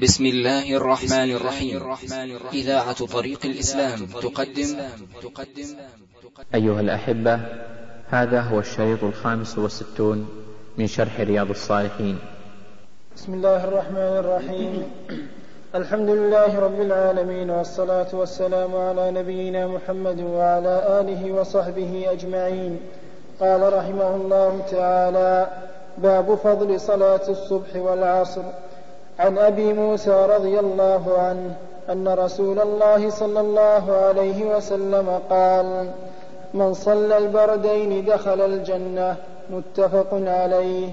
بسم الله الرحمن الرحيم. إذاعة طريق الإسلام تقدم. أيها الأحبة هذا هو الشريط الخامس والستون من شرح رياض الصالحين. بسم الله الرحمن الرحيم. الحمد لله رب العالمين والصلاة والسلام على نبينا محمد وعلى آله وصحبه أجمعين. قال رحمه الله تعالى باب فضل صلاة الصبح والعصر. عن أبي موسى رضي الله عنه أن رسول الله صلى الله عليه وسلم قال من صلى البردين دخل الجنة متفق عليه.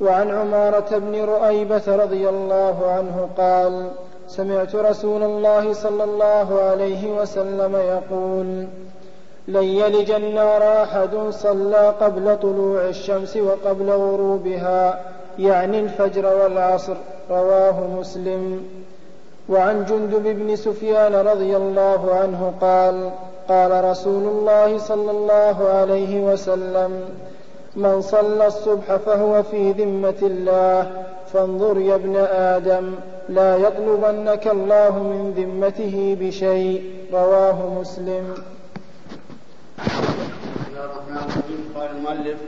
وعن عمارة بن رؤيبة رضي الله عنه قال سمعت رسول الله صلى الله عليه وسلم يقول لن يلج النار أحد صلى قبل طلوع الشمس وقبل غروبها يعني الفجر والعصر رواه مسلم. وعن جندب بن سفيان رضي الله عنه قال قال رسول الله صلى الله عليه وسلم من صلى الصبح فهو في ذمة الله فانظر يا ابن آدم لا يطلبنك الله من ذمته بشيء. رواه مسلم. بسم الله الرحمن الرحيم. قال المؤلف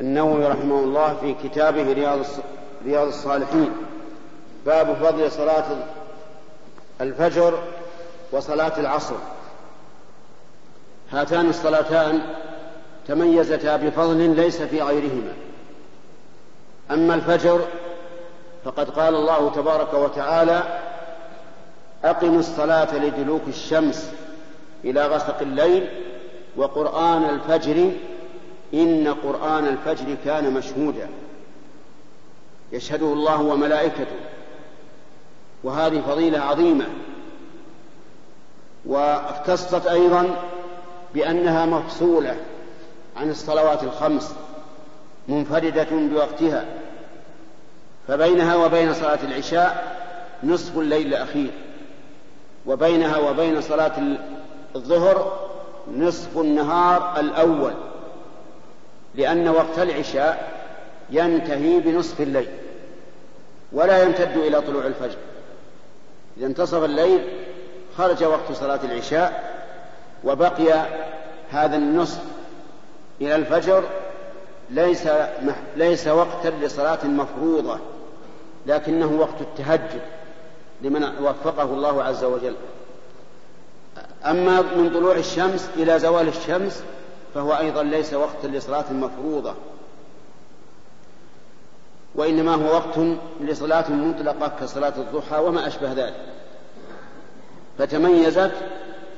النووي رحمه الله في كتابه رياض رياض الصالحين. باب فضل صلاة الفجر وصلاة العصر. هاتان الصلاتان تميزتا بفضل ليس في غيرهما. أما الفجر فقد قال الله تبارك وتعالى أقم الصلاة لدلوك الشمس إلى غسق الليل وقرآن الفجر إن قرآن الفجر كان مشهودا. يشهده الله وملائكته. وهذه فضيلة عظيمة. واختصت أيضا بأنها مفصولة عن الصلوات الخمس منفردة بوقتها. فبينها وبين صلاة العشاء نصف الليل الأخير. وبينها وبين صلاة الظهر نصف النهار الأول. لأن وقت العشاء ينتهي بنصف الليل ولا يمتد إلى طلوع الفجر. إذا انتصف الليل خرج وقت صلاة العشاء وبقي هذا النصف إلى الفجر ليس ليس وقتا لصلاة مفروضة لكنه وقت التهجد لمن وفقه الله عز وجل. أما من طلوع الشمس إلى زوال الشمس فهو أيضا ليس وقتا لصلاة مفروضة وإنما هو وقت لصلاة مطلقة كصلاة الضحى وما أشبه ذلك. فتميزت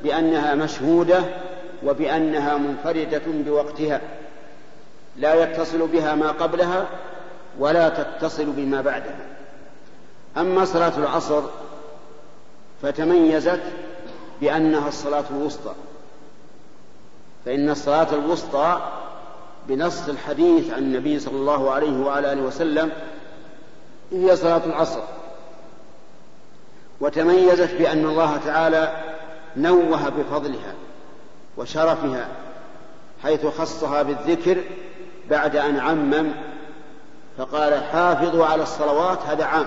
بأنها مشهودة وبأنها منفردة بوقتها لا يتصل بها ما قبلها ولا تتصل بما بعدها. أما صلاة العصر فتميزت بأنها الصلاة الوسطى. فإن الصلاة الوسطى بنص الحديث عن النبي صلى الله عليه وعلى آله وسلم هي صلاة العصر. وتميزت بأن الله تعالى نوه بفضلها وشرفها حيث خصها بالذكر بعد أن عمم فقال حافظوا على الصلوات هذا عام.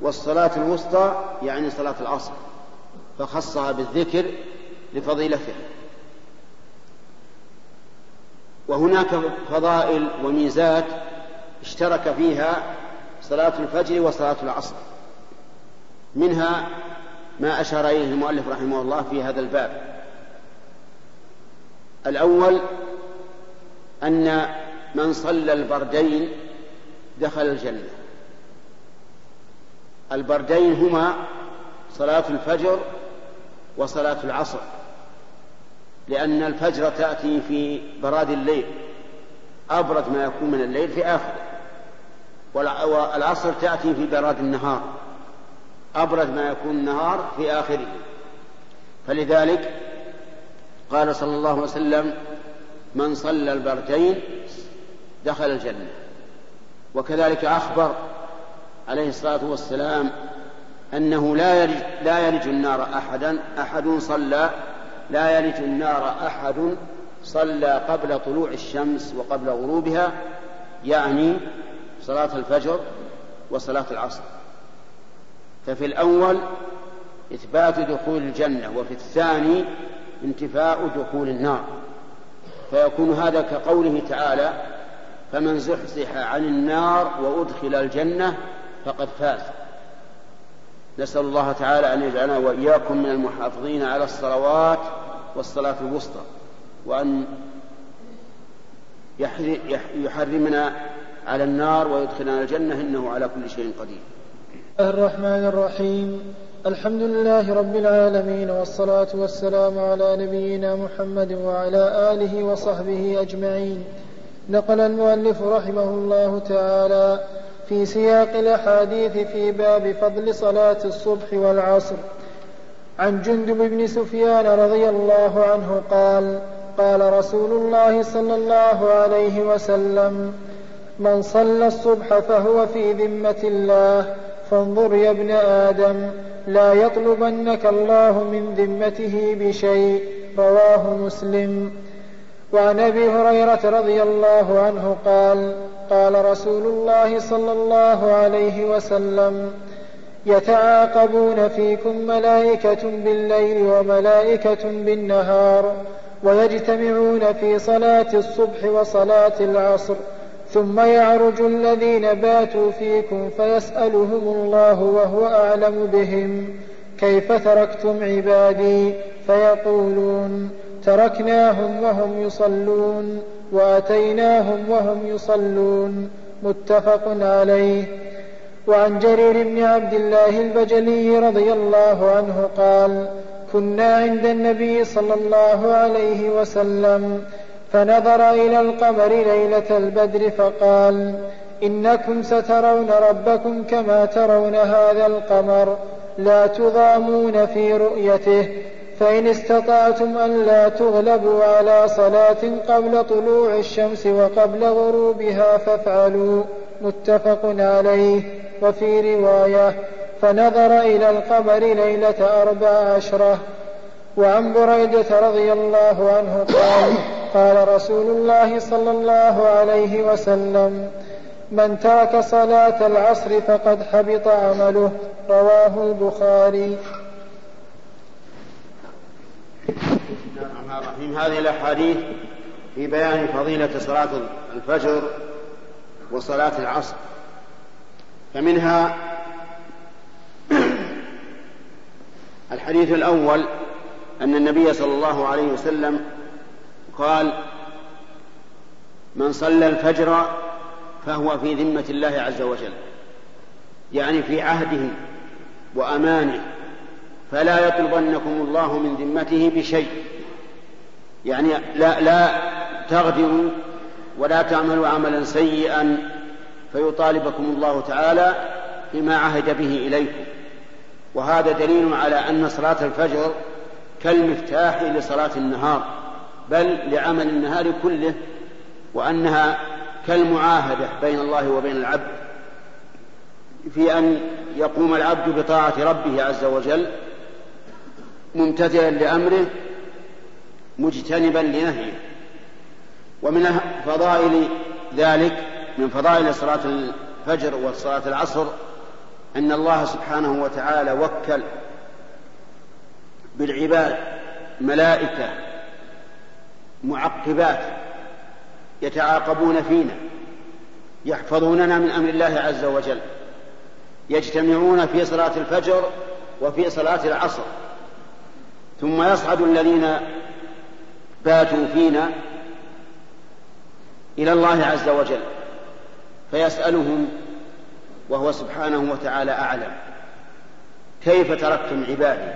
والصلاة الوسطى يعني صلاة العصر فخصها بالذكر لفضيلتها. وهناك فضائل وميزات اشترك فيها صلاة الفجر وصلاة العصر. منها ما أشار إليه المؤلف رحمه الله في هذا الباب. الأول أن من صلى البردين دخل الجنة. البردين هما صلاة الفجر وصلاة العصر. لأن الفجر تأتي في براد الليل أبرد ما يكون من الليل في آخره والعصر تأتي في براد النهار أبرد ما يكون النهار في آخره. فلذلك قال صلى الله عليه وسلم من صلى البردين دخل الجنة. وكذلك أخبر عليه الصلاة والسلام أنه لا يلج, لا يلج النار أحدا أحد صلى لا يلج النار أحد صلى قبل طلوع الشمس وقبل غروبها يعني صلاة الفجر وصلاة العصر. ففي الأول إثبات دخول الجنة وفي الثاني انتفاء دخول النار. فيكون هذا كقوله تعالى فمن زحزح عن النار وأدخل الجنة فقد فاز. نسأل الله تعالى أن يجعلنا وإياكم من المحافظين على الصلوات والصلاة الوسطى وأن يحرمنا على النار ويدخلنا الجنة إنه على كل شيء قدير. الرحمن الرحيم. الحمد لله رب العالمين والصلاة والسلام على نبينا محمد وعلى آله وصحبه أجمعين. نقل المؤلف رحمه الله تعالى في سياق الأحاديث في باب فضل صلاة الصبح والعصر. عن جندب بن سفيان رضي الله عنه قال قال رسول الله صلى الله عليه وسلم من صلى الصبح فهو في ذمة الله فانظر يا ابن آدم لا يطلبنك الله من ذمته بشيء رواه مسلم. وعن أبي هريرة رضي الله عنه قال قال رسول الله صلى الله عليه وسلم يتعاقبون فيكم ملائكة بالليل وملائكة بالنهار ويجتمعون في صلاة الصبح وصلاة العصر ثم يعرج الذين باتوا فيكم فيسألهم الله وهو أعلم بهم. كيف تركتم عبادي؟ فيقولون تركناهم وهم يصلون. واتيناهم وهم يصلون. متفق عليه. وعن جرير بن عبد الله البجلي رضي الله عنه قال كنا عند النبي صلى الله عليه وسلم فنظر إلى القمر ليلة البدر فقال إنكم سترون ربكم كما ترون هذا القمر لا تضامون في رؤيته فإن استطعتم أن لا تغلبوا على صلاة قبل طلوع الشمس وقبل غروبها فافعلوا متفق عليه. وفي رواية فنظر إلى القمر ليلة أربع عشرة وعن بريدة رضي الله عنه قال قال رسول الله صلى الله عليه وسلم من ترك صلاة العصر فقد حبط عمله. رواه البخاري. الرحمن الرحيم. هذه الأحاديث في بيان فضيلة صلاة الفجر وصلاة العصر. فمنها الحديث الأول أن النبي صلى الله عليه وسلم قال من صلى الفجر فهو في ذمة الله عز وجل يعني في عهده وأمانه فلا يطلبنكم الله من ذمته بشيء. يعني لا لا تغدروا ولا تعملوا عملا سيئا فيطالبكم الله تعالى بما عهد به إليكم. وهذا دليل على أن صلاة الفجر كالمفتاح لصلاة النهار بل لعمل النهار كله وأنها كالمعاهدة بين الله وبين العبد. في أن يقوم العبد بطاعة ربه عز وجل ممتثلا لأمره مجتنبا لنهيه. ومن فضائل ذلك من فضائل صلاة الفجر وصلاة العصر أن الله سبحانه وتعالى وكل بالعباد ملائكة معقبات يتعاقبون فينا يحفظوننا من أمر الله عز وجل يجتمعون في صلاة الفجر وفي صلاة العصر. ثم يصعد الذين باتوا فينا إلى الله عز وجل فيسألهم وهو سبحانه وتعالى أعلم. كيف تركتم عبادي؟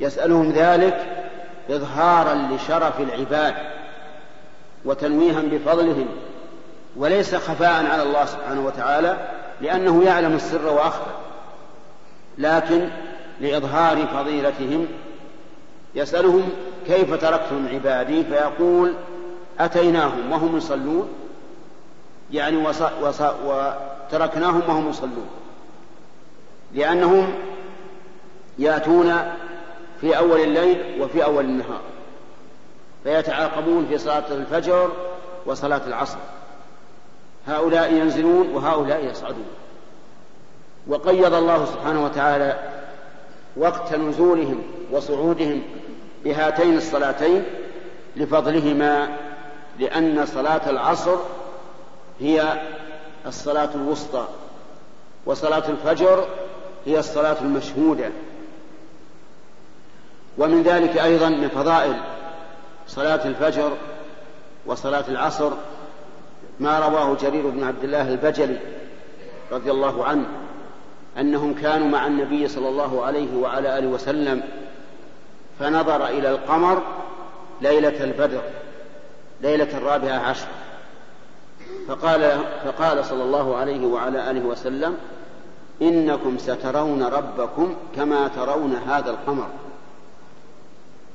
يسألهم ذلك إظهارا لشرف العباد وتنويها بفضلهم وليس خفاء على الله سبحانه وتعالى لأنه يعلم السر وأخفى لكن لإظهار فضيلتهم يسألهم كيف تركتم عبادي فيقول أتيناهم وهم يصلون. يعني وص... وص... وتركناهم وهم يصلون. لأنهم يأتون في أول الليل وفي أول النهار. فيتعاقبون في صلاة الفجر وصلاة العصر. هؤلاء ينزلون وهؤلاء يصعدون. وقيض الله سبحانه وتعالى وقت نزولهم وصعودهم بهاتين الصلاتين لفضلهما لأن صلاة العصر هي الصلاة الوسطى وصلاة الفجر هي الصلاة المشهودة. ومن ذلك أيضا من فضائل صلاة الفجر وصلاة العصر ما رواه جرير بن عبد الله البجلي رضي الله عنه أنهم كانوا مع النبي صلى الله عليه وعلى آله وسلم فنظر إلى القمر ليلة البدر ليلة الرابعة عشر. فقال فقال صلى الله عليه وعلى آله وسلم إنكم سترون ربكم كما ترون هذا القمر.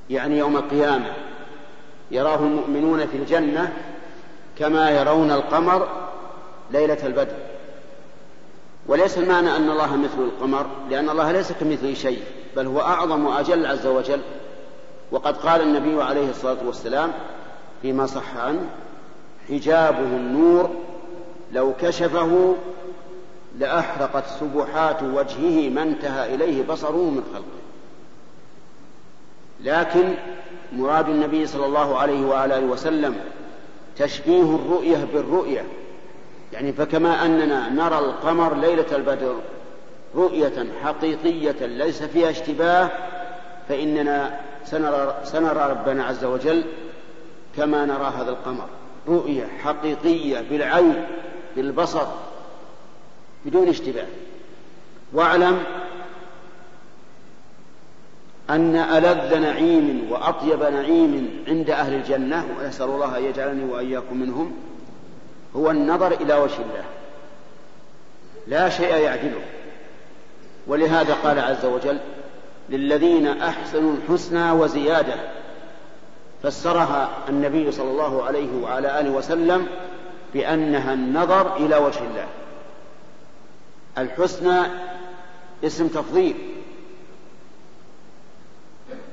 يعني يوم القيامة يراه المؤمنون في الجنة كما يرون القمر ليلة البدر. وليس المعنى أن الله مثل القمر لأن الله ليس كمثله شيء. بل هو أعظم وأجل عز وجل. وقد قال النبي عليه الصلاة والسلام فيما صح عنه حجابه النور لو كشفه لأحرقت سبحات وجهه ما انتهى إليه بصره من خلقه. لكن مراد النبي صلى الله عليه وآله وسلم تشبيه الرؤية بالرؤية. يعني فكما أننا نرى القمر ليلة البدر رؤية حقيقية ليس فيها اشتباه فإننا سنرى, سنرى ربنا عز وجل كما نرى هذا القمر. رؤية حقيقية بالعين بالبصر بدون اشتباه. واعلم أن ألذ نعيم وأطيب نعيم عند أهل الجنة وأسأل الله أن يجعلني وإياكم منهم هو النظر إلى وجه الله. لا شيء يعدله. ولهذا قال عز وجل للذين أحسنوا الحسنى وزيادة. فسرها النبي صلى الله عليه وعلى آله وسلم بأنها النظر إلى وجه الله. الحسنى اسم تفضيل.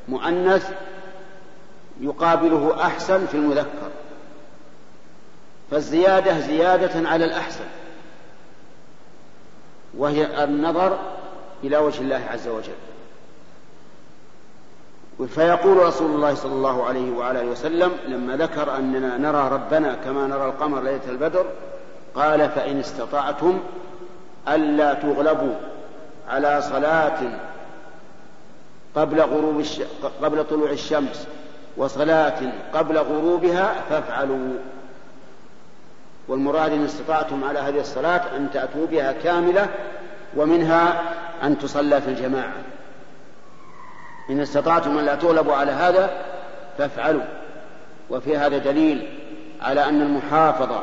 مؤنث يقابله أحسن في المذكر. فالزيادة زيادة على الأحسن. وهي النظر إلى وجه الله عز وجل. فيقول رسول الله صلى الله عليه وعلى آله وسلم لما ذكر أننا نرى ربنا كما نرى القمر ليلة البدر قال فإن استطعتم ألا تغلبوا على صلاة قبل غروب الش... قبل طلوع الشمس وصلاة قبل غروبها فافعلوا. والمراد إن استطعتم على هذه الصلاة أن تأتوا بها كاملة ومنها أن تصلى في الجماعة. إن استطعتم أن لا تغلبوا على هذا فافعلوا. وفي هذا دليل على أن المحافظة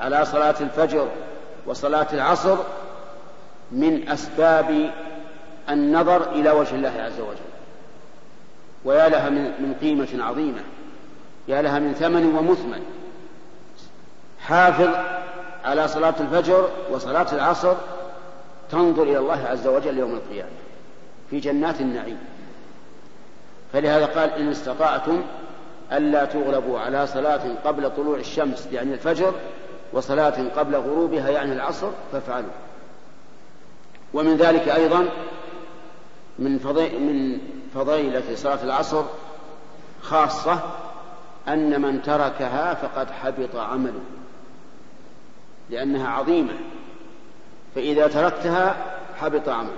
على صلاة الفجر وصلاة العصر من أسباب النظر إلى وجه الله عز وجل. ويا لها من قيمة عظيمة. يا لها من ثمن ومثمن. حافظ على صلاة الفجر وصلاة العصر تنظر إلى الله عز وجل يوم القيامة في جنات النعيم. فلهذا قال إن استطعتم ألا تغلبوا على صلاة قبل طلوع الشمس يعني الفجر وصلاة قبل غروبها يعني العصر فافعلوا. ومن ذلك أيضا من من فضيلة صلاة العصر خاصة أن من تركها فقد حبط عمله لأنها عظيمة. فإذا تركتها حبط عمله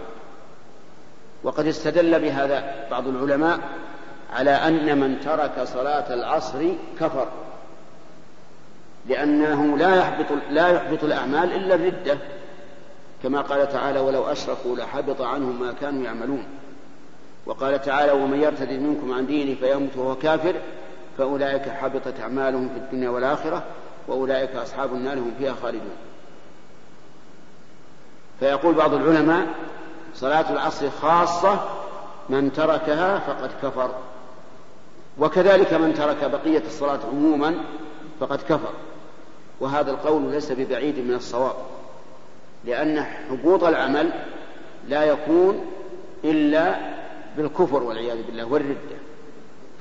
وقد استدل بهذا بعض العلماء على أن من ترك صلاة العصر كفر لأنه لا يحبط لا يحبط الأعمال إلا الردة كما قال تعالى ولو أشركوا لحبط عنهم ما كانوا يعملون وقال تعالى ومن يرتد منكم عن دينه فيموت وهو كافر فأولئك حبطت أعمالهم في الدنيا والآخرة وأولئك أصحاب النار هم فيها خالدون فيقول بعض العلماء صلاة العصر خاصة من تركها فقد كفر. وكذلك من ترك بقية الصلاة عموما فقد كفر. وهذا القول ليس ببعيد من الصواب لأن حبوط العمل لا يكون إلا بالكفر والعياذ بالله والردة.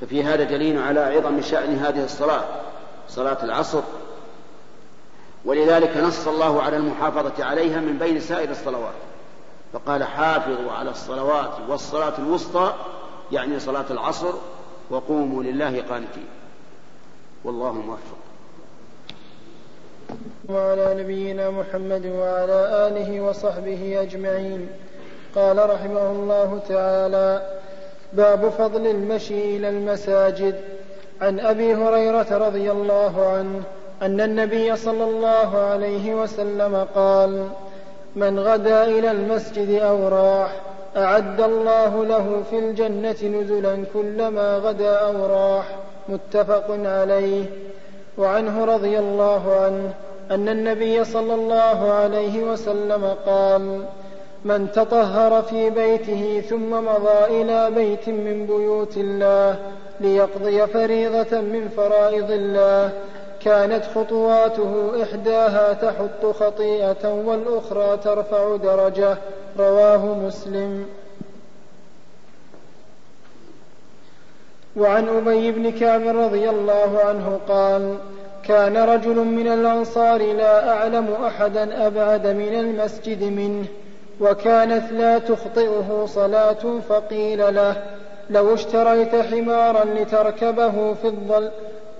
ففي هذا دليل على عظم شأن هذه الصلاة صلاة العصر ولذلك نص الله على المحافظة عليها من بين سائر الصلوات. فقال حافظوا على الصلوات والصلاة الوسطى يعني صلاة العصر وقوموا لله قانتين. والله موفق. وعلى نبينا محمد وعلى آله وصحبه أجمعين. قال رحمه الله تعالى باب فضل المشي إلى المساجد. عن أبي هريرة رضي الله عنه أن النبي صلى الله عليه وسلم قال من غدا إلى المسجد أو راح أعد الله له في الجنة نزلا كلما غدا أو راح. متفق عليه. وعنه رضي الله عنه أن النبي صلى الله عليه وسلم قال من تطهر في بيته ثم مضى إلى بيت من بيوت الله ليقضي فريضة من فرائض الله كانت خطواته إحداها تحط خطيئة والأخرى ترفع درجة. رواه مسلم. وعن أبي بن كعب رضي الله عنه قال كان رجل من الأنصار لا أعلم أحدا أبعد من المسجد منه وكانت لا تخطئه صلاة فقيل له لو اشتريت حمارا لتركبه في الظل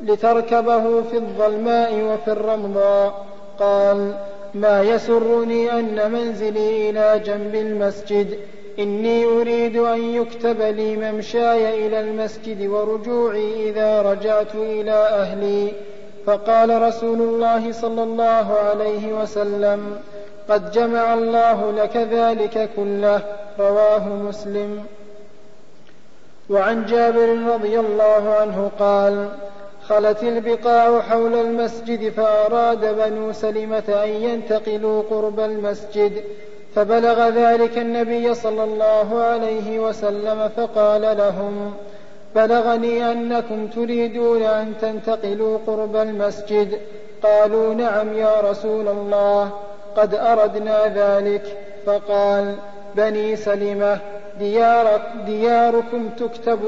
لتركبه في الظلماء وفي الرمضاء. قال ما يسرني أن منزلي إلى جنب المسجد. إني أريد أن يكتب لي ممشاي إلى المسجد ورجوعي إذا رجعت إلى أهلي. فقال رسول الله صلى الله عليه وسلم قد جمع الله لك ذلك كله. رواه مسلم. وعن جابر رضي الله عنه قال خلت البقاع حول المسجد فأراد بنو سلمة أن ينتقلوا قرب المسجد فبلغ ذلك النبي صلى الله عليه وسلم فقال لهم بلغني أنكم تريدون أن تنتقلوا قرب المسجد. قالوا نعم يا رسول الله قد أردنا ذلك. فقال بني سلمة ديارك دياركم تكتب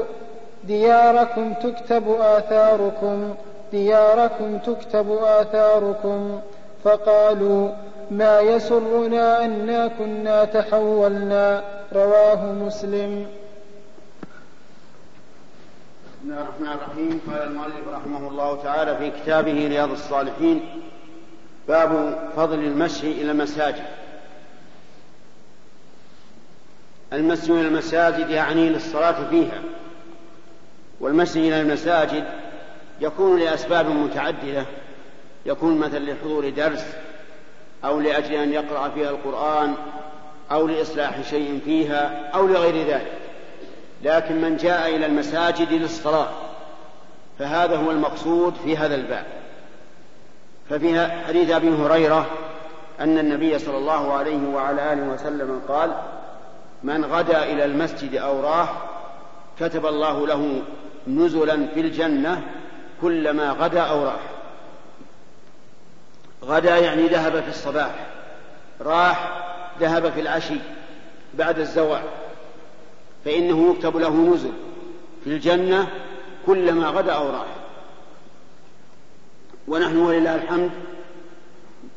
دياركم تكتب آثاركم دياركم تكتب آثاركم. فقالوا ما يسرنا أنا كنا تحولنا. رواه مسلم. بسم الله الرحمن الرحيم. قال المؤلف رحمه الله تعالى في كتابه رياض الصالحين باب فضل المشي إلى المساجد. المشي إلى المساجد يعني للصلاة فيها. والمشي إلى المساجد يكون لأسباب متعددة يكون مثلا لحضور درس أو لأجل أن يقرأ فيها القرآن أو لإصلاح شيء فيها أو لغير ذلك. لكن من جاء إلى المساجد للصلاة فهذا هو المقصود في هذا الباب. ففي حديث أبي هريرة أن النبي صلى الله عليه وعلى آله وسلم قال من غدا إلى المسجد أو راح كتب الله له نزلا في الجنة كلما غدا أو راح. غدا يعني ذهب في الصباح راح ذهب في العشي بعد الزوال فإنه يكتب له نزل في الجنة كلما غدا أو راح. ونحن ولله الحمد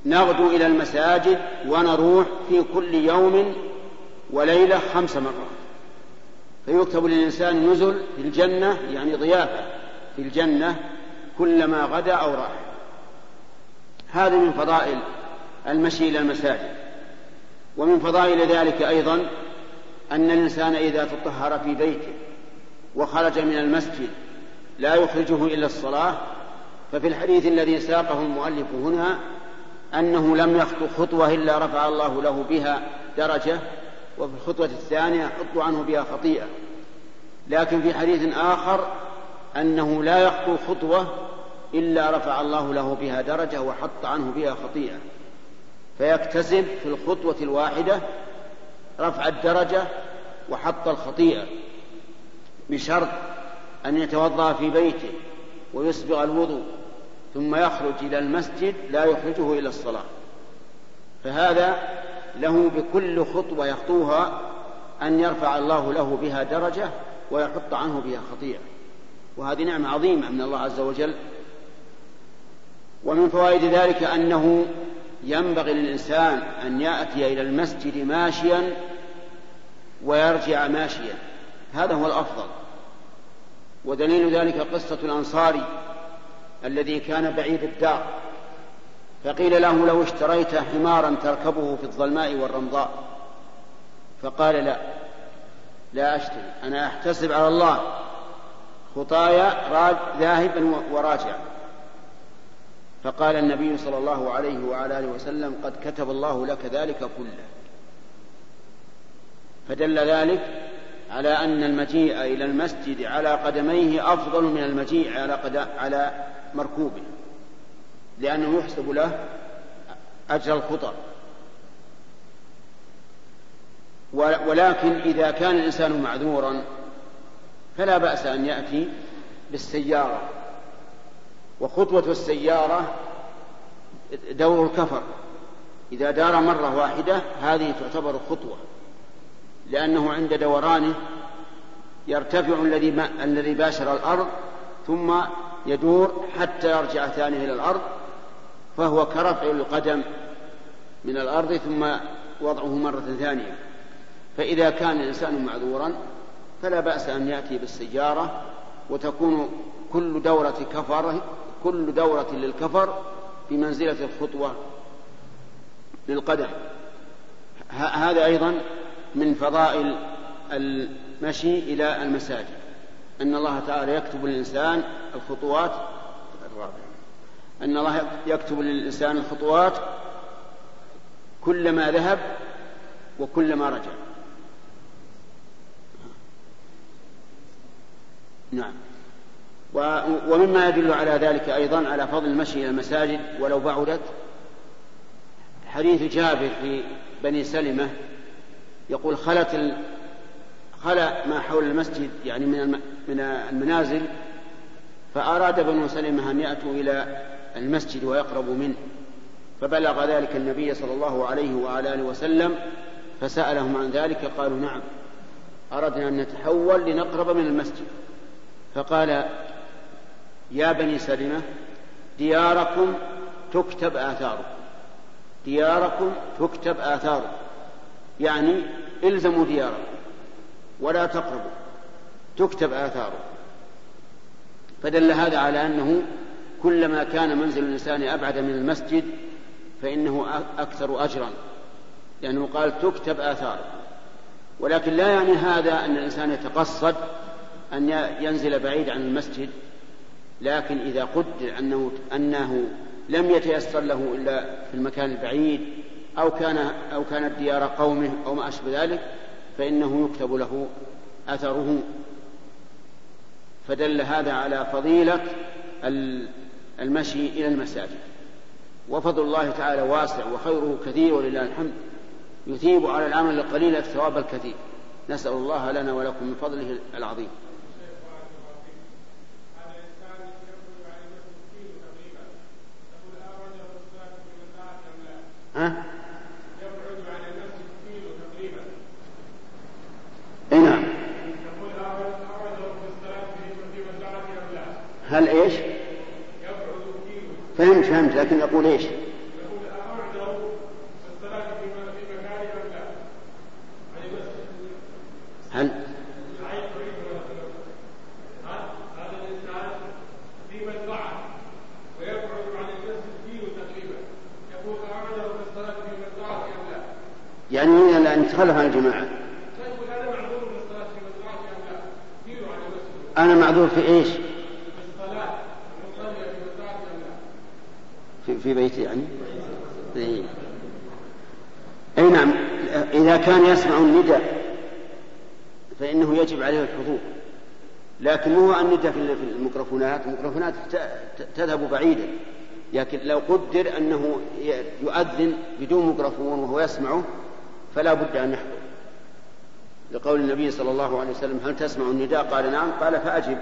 نغدو إلى المساجد ونروح في كل يوم وليلة خمس مرات. فيكتب للإنسان نزل في الجنة يعني ضيافة في الجنة كلما غدا أو راح. هذا من فضائل المشي إلى المساجد. ومن فضائل ذلك أيضا أن الإنسان إذا تطهر في بيته وخرج من المسجد لا يخرجه إلا الصلاة ففي الحديث الذي ساقه المؤلف هنا أنه لم يخطو خطوة إلا رفع الله له بها درجة وفي الخطوة الثانية حط عنه بها خطيئة. لكن في حديث آخر أنه لا يخطو خطوة إلا رفع الله له بها درجة وحط عنه بها خطيئة. فيكتسب في الخطوة الواحدة رفع الدرجة وحط الخطيئة بشرط أن يتوضأ في بيته ويسبغ الوضوء ثم يخرج إلى المسجد لا يخرجه إلى الصلاة. فهذا له بكل خطوة يخطوها أن يرفع الله له بها درجة ويحط عنه بها خطيئة. وهذه نعمة عظيمة من الله عز وجل. ومن فوائد ذلك أنه ينبغي للإنسان أن يأتي إلى المسجد ماشيا ويرجع ماشيا. هذا هو الأفضل. ودليل ذلك قصة الأنصاري الذي كان بعيد الدار. فقيل له لو اشتريت حمارا تركبه في الظلماء والرمضاء. فقال لا لا أشتري أنا أحتسب على الله. خطايا ذاهبا وراجعا فقال النبي صلى الله عليه وعلى آله وسلم قد كتب الله لك ذلك كله. فدل ذلك على أن المجيء إلى المسجد على قدميه أفضل من المجيء على على مركوبه. لأنه يحسب له أجر الخطى ولكن إذا كان الإنسان معذورا فلا بأس أن يأتي بالسيارة. وخطوة السيارة دور الكفر. إذا دار مرة واحدة هذه تعتبر خطوة لأنه عند دورانه يرتفع الذي الذي باشر الأرض ثم يدور حتى يرجع ثانية إلى الأرض فهو كرفع القدم من الأرض ثم وضعه مرة ثانية. فإذا كان الإنسان معذورا فلا بأس أن يأتي بالسيارة وتكون كل دورة كفر كل دورة للكفر بمنزلة الخطوة للقدم هذا أيضا من فضائل المشي إلى المساجد. أن الله تعالى يكتب للإنسان الخطوات الرابعة. أن الله يكتب للإنسان الخطوات كلما ذهب وكلما رجع. نعم. ومما يدل على ذلك أيضا على فضل المشي إلى المساجد ولو بعدت. حديث جابر في بني سلمة يقول خلت خلا ما حول المسجد يعني من من المنازل فأراد بنو سلمة أن يأتوا إلى المسجد ويقربوا منه. فبلغ ذلك النبي صلى الله عليه وعلى آله وسلم فسألهم عن ذلك قالوا نعم أردنا أن نتحول لنقرب من المسجد. فقال يا بني سلمة دياركم تكتب آثاركم. دياركم تكتب آثاركم. يعني إلزموا دياركم ولا تقربوا تكتب آثاركم. فدل هذا على أنه كلما كان منزل الإنسان أبعد من المسجد فإنه أكثر أجرا لأنه قال تكتب آثاركم ولكن لا يعني هذا أن الإنسان يتقصد أن ينزل بعيد عن المسجد لكن إذا قدر أنه أنه لم يتيسر له إلا في المكان البعيد أو كان أو كانت ديار قومه أو ما أشبه ذلك فإنه يكتب له أثره فدل هذا على فضيلة المشي إلى المساجد وفضل الله تعالى واسع وخيره كثير ولله الحمد يثيب على العمل القليل الثواب الكثير نسأل الله لنا ولكم من فضله العظيم ها؟ نعم؟ هل إيش؟ فهمت فهمت لكن أم لا؟ هل يعني من أن يتخلف عن الجماعة أنا معذور في إيش في, بيتي يعني؟ إيه. أي نعم. إذا كان يسمع النداء فإنه يجب عليه الحضور. لكن هو النداء في الميكروفونات. الميكروفونات تذهب بعيدا. لكن لو قدر أنه يؤذن بدون ميكروفون وهو يسمعه فلا بد أن يحضر. لقول النبي صلى الله عليه وسلم هل تسمع النداء؟ قال نعم. قال فأجب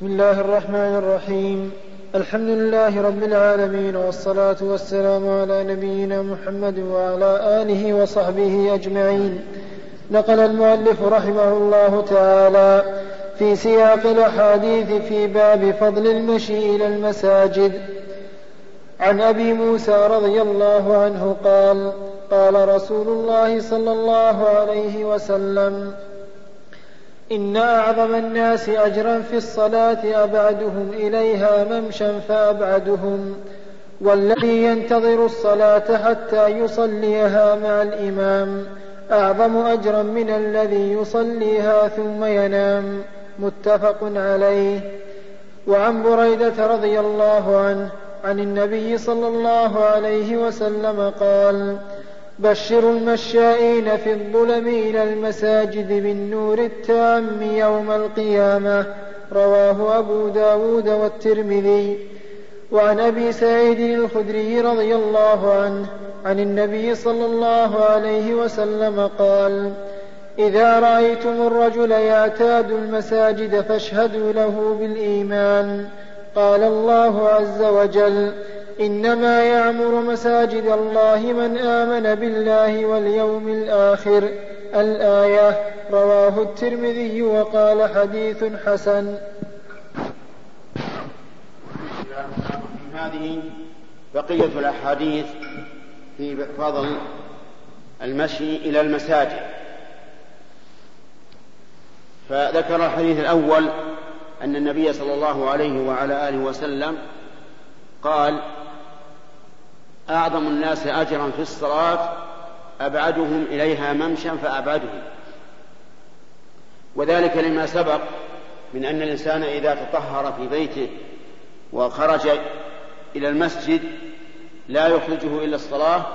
بسم الله الرحمن الرحيم الحمد لله رب العالمين والصلاة والسلام على نبينا محمد وعلى آله وصحبه أجمعين نقل المؤلف رحمه الله تعالى في سياق الأحاديث في باب فضل المشي إلى المساجد عن أبي موسى رضي الله عنه قال قال رسول الله صلى الله عليه وسلم إن أعظم الناس أجرا في الصلاة أبعدهم إليها ممشا فأبعدهم والذي ينتظر الصلاة حتى يصليها مع الإمام أعظم أجرا من الذي يصليها ثم ينام متفق عليه. وعن بريدة رضي الله عنه عن النبي صلى الله عليه وسلم قال بشروا المشائين في الظلم إلى المساجد بالنور التام يوم القيامة. رواه أبو داود والترمذي. وعن أبي سعيد الخدري رضي الله عنه عن النبي صلى الله عليه وسلم قال إذا رأيتم الرجل يعتاد المساجد فاشهدوا له بالإيمان. قال الله عز وجل إنما يعمر مساجد الله من آمن بالله واليوم الآخر. الآية رواه الترمذي وقال حديث حسن. هذه بقية الأحاديث في فضل المشي إلى المساجد. فذكر الحديث الأول أن النبي صلى الله عليه وعلى آله وسلم قال أعظم الناس أجرا في الصلاة أبعدهم إليها ممشا فأبعدهم. وذلك لما سبق من أن الإنسان إذا تطهر في بيته وخرج إلى المسجد لا يخرجه إلا الصلاة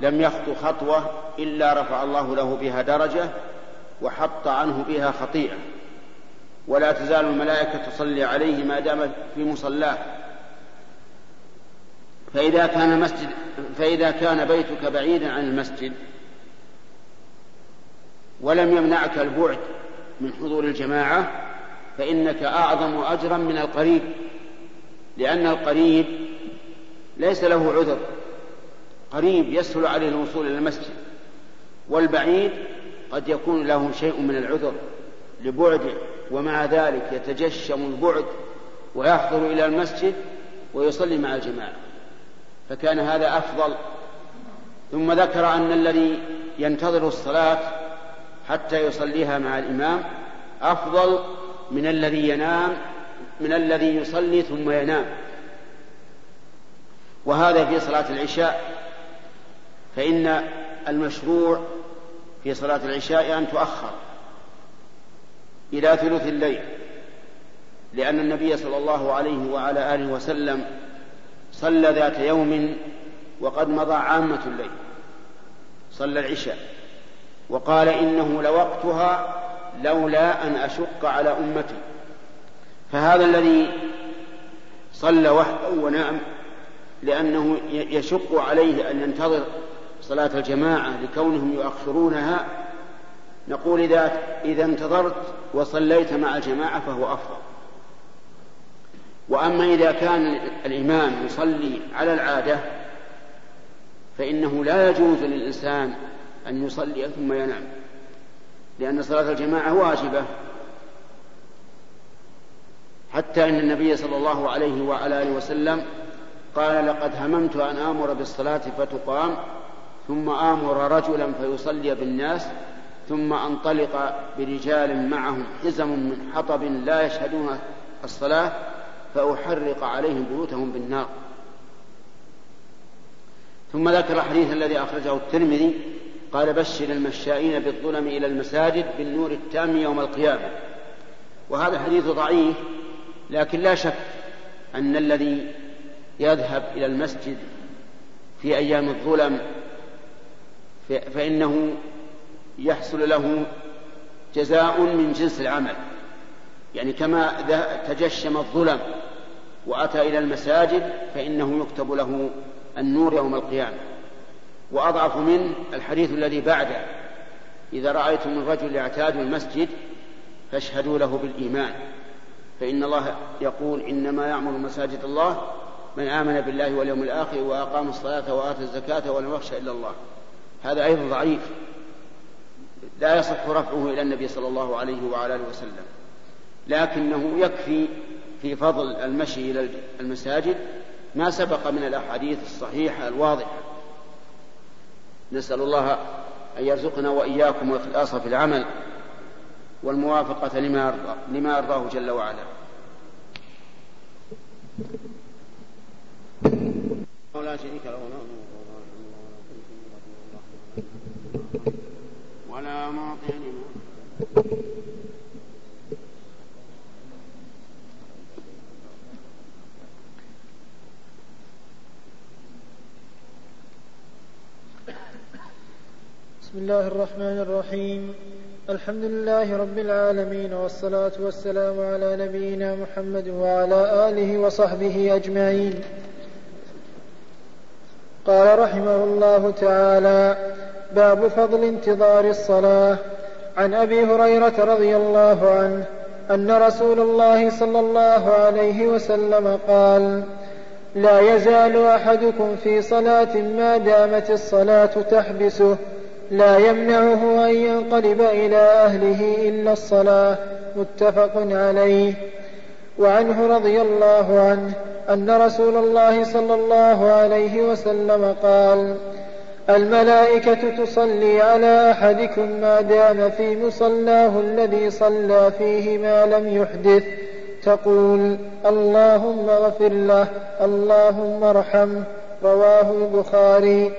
لم يخطو خطوة إلا رفع الله له بها درجة وحط عنه بها خطيئة. ولا تزال الملائكة تصلي عليه ما دام في مصلاه. فإذا كان مسجد فإذا كان بيتك بعيدا عن المسجد ولم يمنعك البعد من حضور الجماعة فإنك أعظم أجرا من القريب لأن القريب ليس له عذر. قريب يسهل عليه الوصول إلى المسجد والبعيد قد يكون له شيء من العذر لبعده ومع ذلك يتجشم البعد ويحضر إلى المسجد ويصلي مع الجماعة. فكان هذا أفضل. ثم ذكر أن الذي ينتظر الصلاة حتى يصليها مع الإمام أفضل من الذي ينام من الذي يصلي ثم ينام. وهذا في صلاة العشاء. فإن المشروع في صلاة العشاء أن تؤخر إلى ثلث الليل لأن النبي صلى الله عليه وعلى آله وسلم صلى ذات يوم وقد مضى عامة الليل. صلى العشاء. وقال إنه لوقتها لولا أن أشق على أمتي. فهذا الذي صلى وحده ونام لأنه يشق عليه أن ينتظر صلاة الجماعة لكونهم يؤخرونها نقول إذا إذا انتظرت وصليت مع الجماعة فهو أفضل. وأما إذا كان الإمام يصلي على العادة فإنه لا يجوز للإنسان أن يصلي ثم ينام لأن صلاة الجماعة واجبة حتى إن النبي صلى الله عليه وعلى آله وسلم قال لقد هممت أن آمر بالصلاة فتقام ثم آمر رجلا فيصلي بالناس ثم أنطلق برجال معهم حزم من حطب لا يشهدون الصلاة فأحرق عليهم بيوتهم بالنار. ثم ذكر الحديث الذي أخرجه الترمذي قال بشر المشائين بالظلم إلى المساجد بالنور التام يوم القيامة. وهذا الحديث ضعيف لكن لا شك أن الذي يذهب إلى المسجد في أيام الظلم فإنه يحصل له جزاء من جنس العمل. يعني كما تجشم الظلم وأتى إلى المساجد فإنه يكتب له النور يوم القيامة. وأضعف منه الحديث الذي بعده إذا رأيتم الرجل يعتاد المسجد فاشهدوا له بالإيمان. فإن الله يقول إنما يعمر مساجد الله من آمن بالله واليوم الآخر وأقام الصلاة وآتى الزكاة ولم يخشى إلا الله. هذا أيضا ضعيف. لا يصح رفعه إلى النبي صلى الله عليه وعلى آله وسلم. لكنه يكفي في فضل المشي إلى المساجد ما سبق من الأحاديث الصحيحة الواضحة. نسأل الله أن يرزقنا وإياكم الإخلاص في العمل والموافقة لما لما يرضاه جل وعلا. ولا شريك له. ولا معطي لما بسم الله الرحمن الرحيم. الحمد لله رب العالمين والصلاة والسلام على نبينا محمد وعلى آله وصحبه أجمعين. قال رحمه الله تعالى باب فضل انتظار الصلاة. عن أبي هريرة رضي الله عنه أن رسول الله صلى الله عليه وسلم قال لا يزال أحدكم في صلاة ما دامت الصلاة تحبسه لا يمنعه أن ينقلب إلى أهله إلا الصلاة متفق عليه. وعنه رضي الله عنه أن رسول الله صلى الله عليه وسلم قال الملائكة تصلي على أحدكم ما دام في مصلاه الذي صلى فيه ما لم يحدث. تقول اللهم اغفر له اللهم ارحمه رواه البخاري.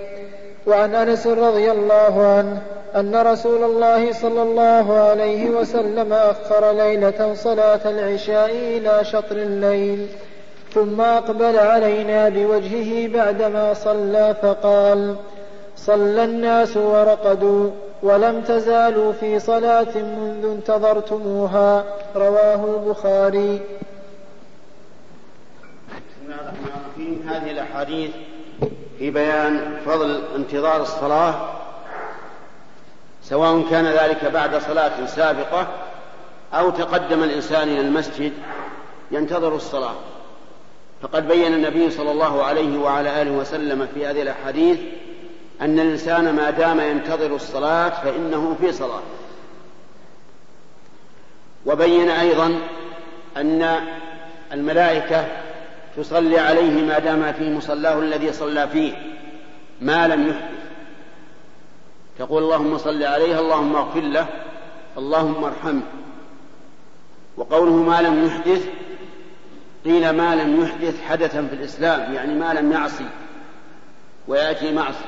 وعن أنس رضي الله عنه أن رسول الله صلى الله عليه وسلم أخر ليلة صلاة العشاء إلى شطر الليل ثم أقبل علينا بوجهه بعدما صلى فقال صلى الناس ورقدوا ولم تزالوا في صلاة منذ انتظرتموها رواه البخاري. بسم الله الرحمن الرحيم هذه الأحاديث في بيان فضل انتظار الصلاة سواء كان ذلك بعد صلاة سابقة أو تقدم الإنسان إلى المسجد ينتظر الصلاة. فقد بين النبي صلى الله عليه وعلى آله وسلم في هذه الأحاديث أن الإنسان ما دام ينتظر الصلاة فإنه في صلاة. وبين أيضا أن الملائكة تصلي عليه ما دام في مصلاه الذي صلى فيه ما لم يحدث. تقول اللهم صل عليه اللهم اغفر له اللهم ارحمه. وقوله ما لم يحدث قيل ما لم يحدث حدثا في الإسلام يعني ما لم يعصي ويأتي معصي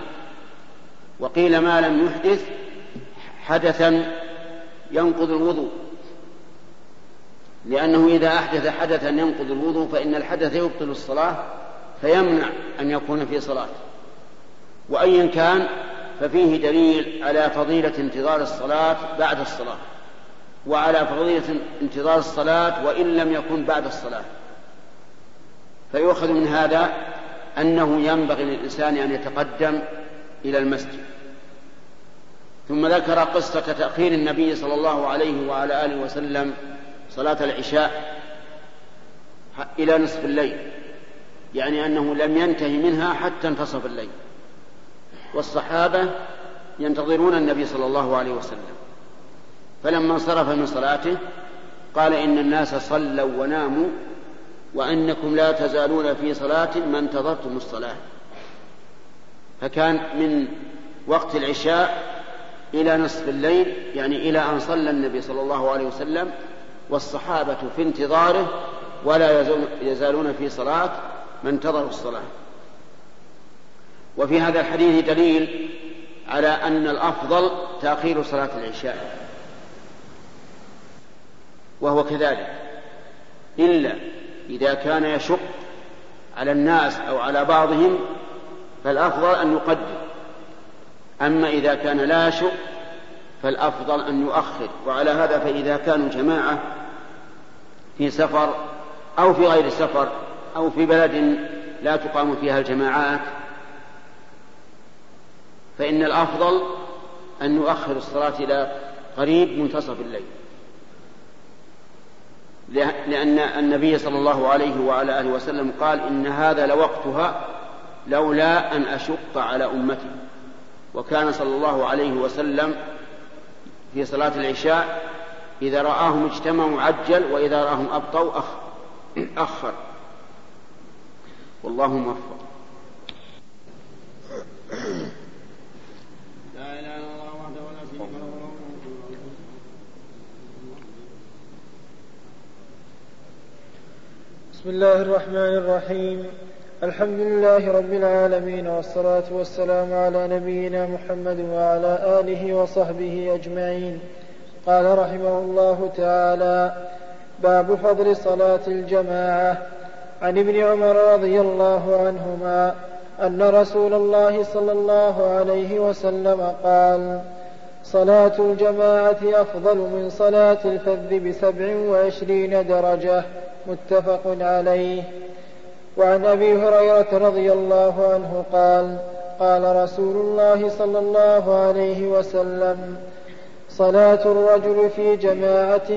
وقيل ما لم يحدث حدثا ينقض الوضوء. لأنه إذا أحدث حدثا ينقض الوضوء فإن الحدث يبطل الصلاة فيمنع أن يكون في صلاة. وأيا كان ففيه دليل على فضيلة انتظار الصلاة بعد الصلاة. وعلى فضيلة انتظار الصلاة وإن لم يكن بعد الصلاة. فيؤخذ من هذا أنه ينبغي للإنسان أن يتقدم إلى المسجد. ثم ذكر قصة تأخير النبي صلى الله عليه وعلى آله وسلم صلاة العشاء إلى نصف الليل يعني أنه لم ينتهي منها حتى انتصف الليل. والصحابة ينتظرون النبي صلى الله عليه وسلم. فلما انصرف من صلاته قال إن الناس صلوا وناموا وأنكم لا تزالون في صلاة ما انتظرتم الصلاة. فكان من وقت العشاء إلى نصف الليل يعني إلى أن صلى النبي صلى الله عليه وسلم والصحابة في انتظاره ولا يزالون في صلاة ما انتظروا الصلاة. وفي هذا الحديث دليل على أن الأفضل تأخير صلاة العشاء وهو كذلك. إلا إذا كان يشق على الناس أو على بعضهم فالأفضل أن يقدم. أما إذا كان لا يشق فالأفضل أن يؤخر. وعلى هذا فإذا كانوا جماعة في سفر أو في غير سفر أو في بلد لا تقام فيها الجماعات فإن الأفضل أن يؤخر الصلاة إلى قريب منتصف الليل. لأن النبي صلى الله عليه وعلى آله وسلم قال إن هذا لوقتها لولا أن أشق على أمتي. وكان صلى الله عليه وسلم في صلاة العشاء إذا رآهم اجتمعوا عجل وإذا رآهم أبطوا أخر. والله موفق. لا إله إلا الله وحده ولا شريك له بسم الله الرحمن الرحيم. الحمد لله رب العالمين والصلاة والسلام على نبينا محمد وعلى آله وصحبه أجمعين. قال رحمه الله تعالى باب فضل صلاة الجماعة. عن ابن عمر رضي الله عنهما أن رسول الله صلى الله عليه وسلم قال صلاة الجماعة أفضل من صلاة الفذ بسبع وعشرين درجة متفق عليه. وعن أبي هريرة رضي الله عنه قال قال رسول الله صلى الله عليه وسلم صلاة الرجل في جماعة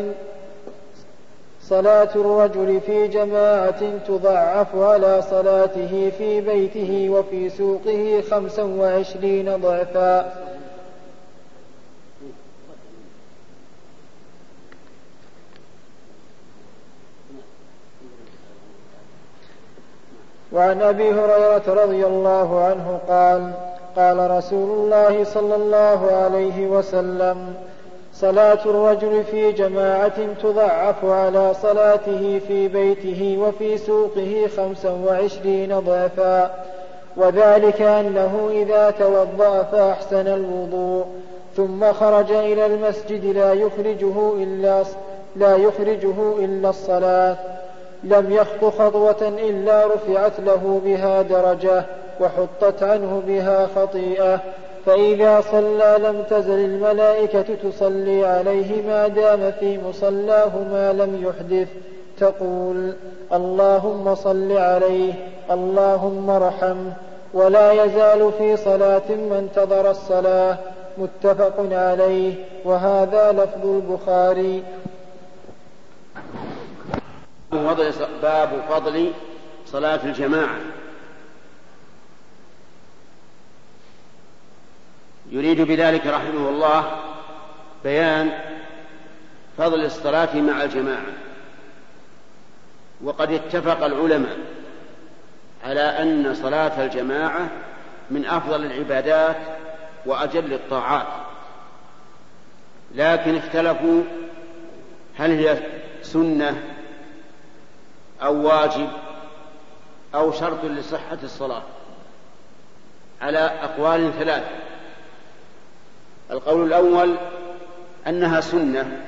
صلاة الرجل في جماعة تضعف على صلاته في بيته وفي سوقه خمسا وعشرين ضعفا. وعن أبي هريرة رضي الله عنه قال قال رسول الله صلى الله عليه وسلم صلاة الرجل في جماعة تضعف على صلاته في بيته وفي سوقه خمسا وعشرين ضعفا وذلك أنه إذا توضأ فأحسن الوضوء ثم خرج إلى المسجد لا يخرجه إلا لا يخرجه إلا الصلاة. لم يخط خطوة إلا رفعت له بها درجة وحطت عنه بها خطيئة. فإذا صلى لم تزل الملائكة تصلي عليه ما دام في مصلاه ما لم يحدث. تقول اللهم صل عليه اللهم ارحمه ولا يزال في صلاة من انتظر الصلاة. متفق عليه. وهذا لفظ البخاري. باب فضل صلاة الجماعة. يريد بذلك رحمه الله بيان فضل الصلاة مع الجماعة. وقد اتفق العلماء على أن صلاة الجماعة من أفضل العبادات وأجل الطاعات. لكن اختلفوا هل هي سنة أو واجب أو شرط لصحة الصلاة على أقوال ثلاث. القول الأول أنها سنة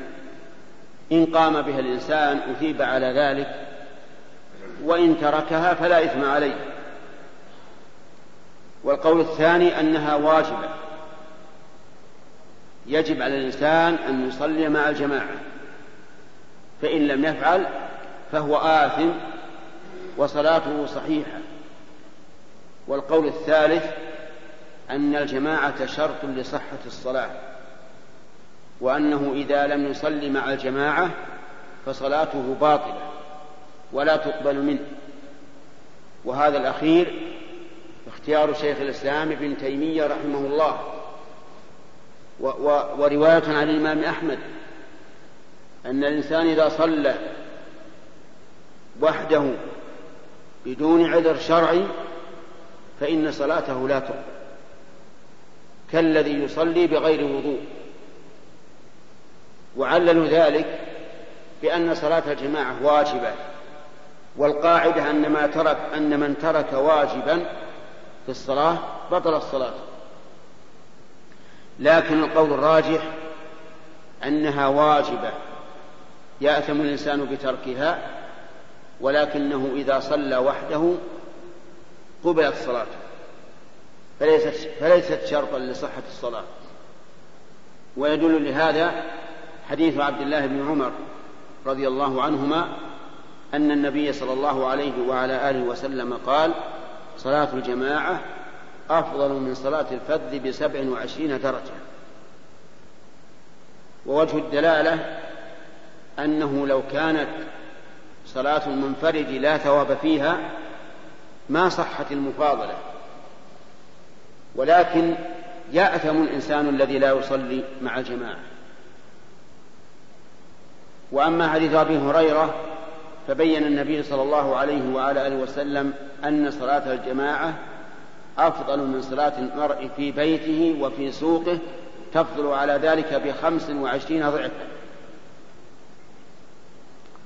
إن قام بها الإنسان أثيب على ذلك وإن تركها فلا إثم عليه. والقول الثاني أنها واجبة. يجب على الإنسان أن يصلي مع الجماعة. فإن لم يفعل فهو آثم وصلاته صحيحة. والقول الثالث أن الجماعة شرط لصحة الصلاة وأنه إذا لم يصلي مع الجماعة فصلاته باطلة ولا تقبل منه. وهذا الأخير اختيار شيخ الإسلام ابن تيمية رحمه الله ورواية عن الإمام أحمد أن الإنسان إذا صلى وحده بدون عذر شرعي فإن صلاته لا تقبل. كالذي يصلي بغير وضوء. وعللوا ذلك بأن صلاة الجماعة واجبة والقاعدة أن ما ترك أن من ترك واجبا في الصلاة بطل الصلاة. لكن القول الراجح أنها واجبة يأثم الإنسان بتركها ولكنه إذا صلى وحده قبلت صلاته. فليست, فليست شرطا لصحة الصلاة. ويدل لهذا حديث عبد الله بن عمر رضي الله عنهما أن النبي صلى الله عليه وعلى آله وسلم قال صلاة الجماعة أفضل من صلاة الفذ بسبع وعشرين درجة. ووجه الدلالة أنه لو كانت صلاة المنفرد لا ثواب فيها ما صحت المفاضلة. ولكن يأثم الإنسان الذي لا يصلي مع الجماعة. وأما حديث أبي هريرة فبين النبي صلى الله عليه وعلى آله وسلم أن صلاة الجماعة أفضل من صلاة المرء في بيته وفي سوقه تفضل على ذلك بخمس وعشرين ضعفا.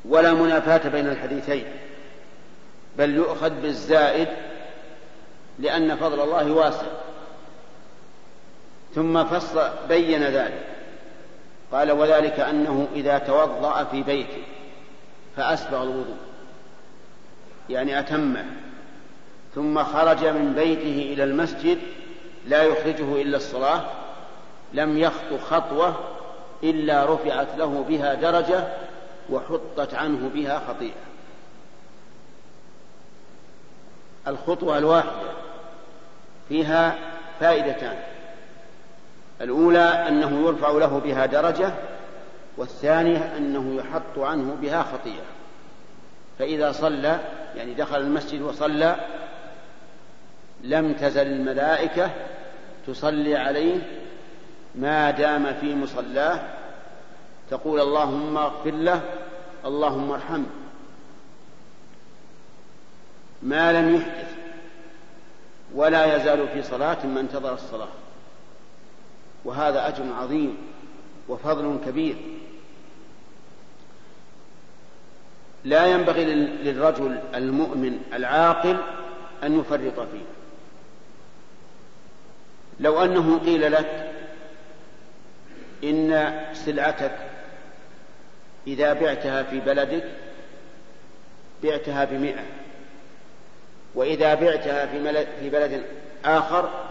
ولا منافاة بين الحديثين بل يؤخذ بالزائد لأن فضل الله واسع. ثم فصل بين ذلك قال وذلك أنه إذا توضأ في بيته فأسبغ الوضوء يعني أتمه ثم خرج من بيته إلى المسجد لا يخرجه إلا الصلاة لم يخطو خطوة إلا رفعت له بها درجة وحطت عنه بها خطيئة. الخطوة الواحدة فيها فائدتان. الأولى أنه يرفع له بها درجة والثانية أنه يحط عنه بها خطيئة. فإذا صلى يعني دخل المسجد وصلى لم تزل الملائكة تصلي عليه ما دام في مصلاه تقول اللهم اغفر له اللهم ارحمه. ما لم يحدث ولا يزال في صلاة ما انتظر الصلاة. وهذا أجر عظيم وفضل كبير. لا ينبغي للرجل المؤمن العاقل أن يفرط فيه. لو أنه قيل لك إن سلعتك إذا بعتها في بلدك بعتها بمئة. وإذا بعتها في, في بلد آخر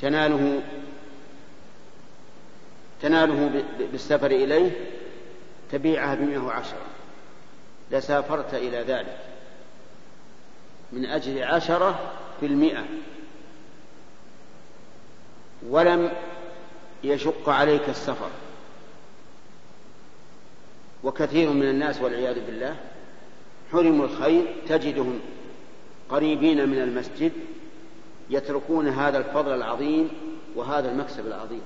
تناله تناله بالسفر إليه تبيعها بمئة وعشرة. لسافرت إلى ذلك. من أجل عشرة في المئة. ولم يشق عليك السفر. وكثير من الناس والعياذ بالله حرموا الخير تجدهم قريبين من المسجد يتركون هذا الفضل العظيم وهذا المكسب العظيم.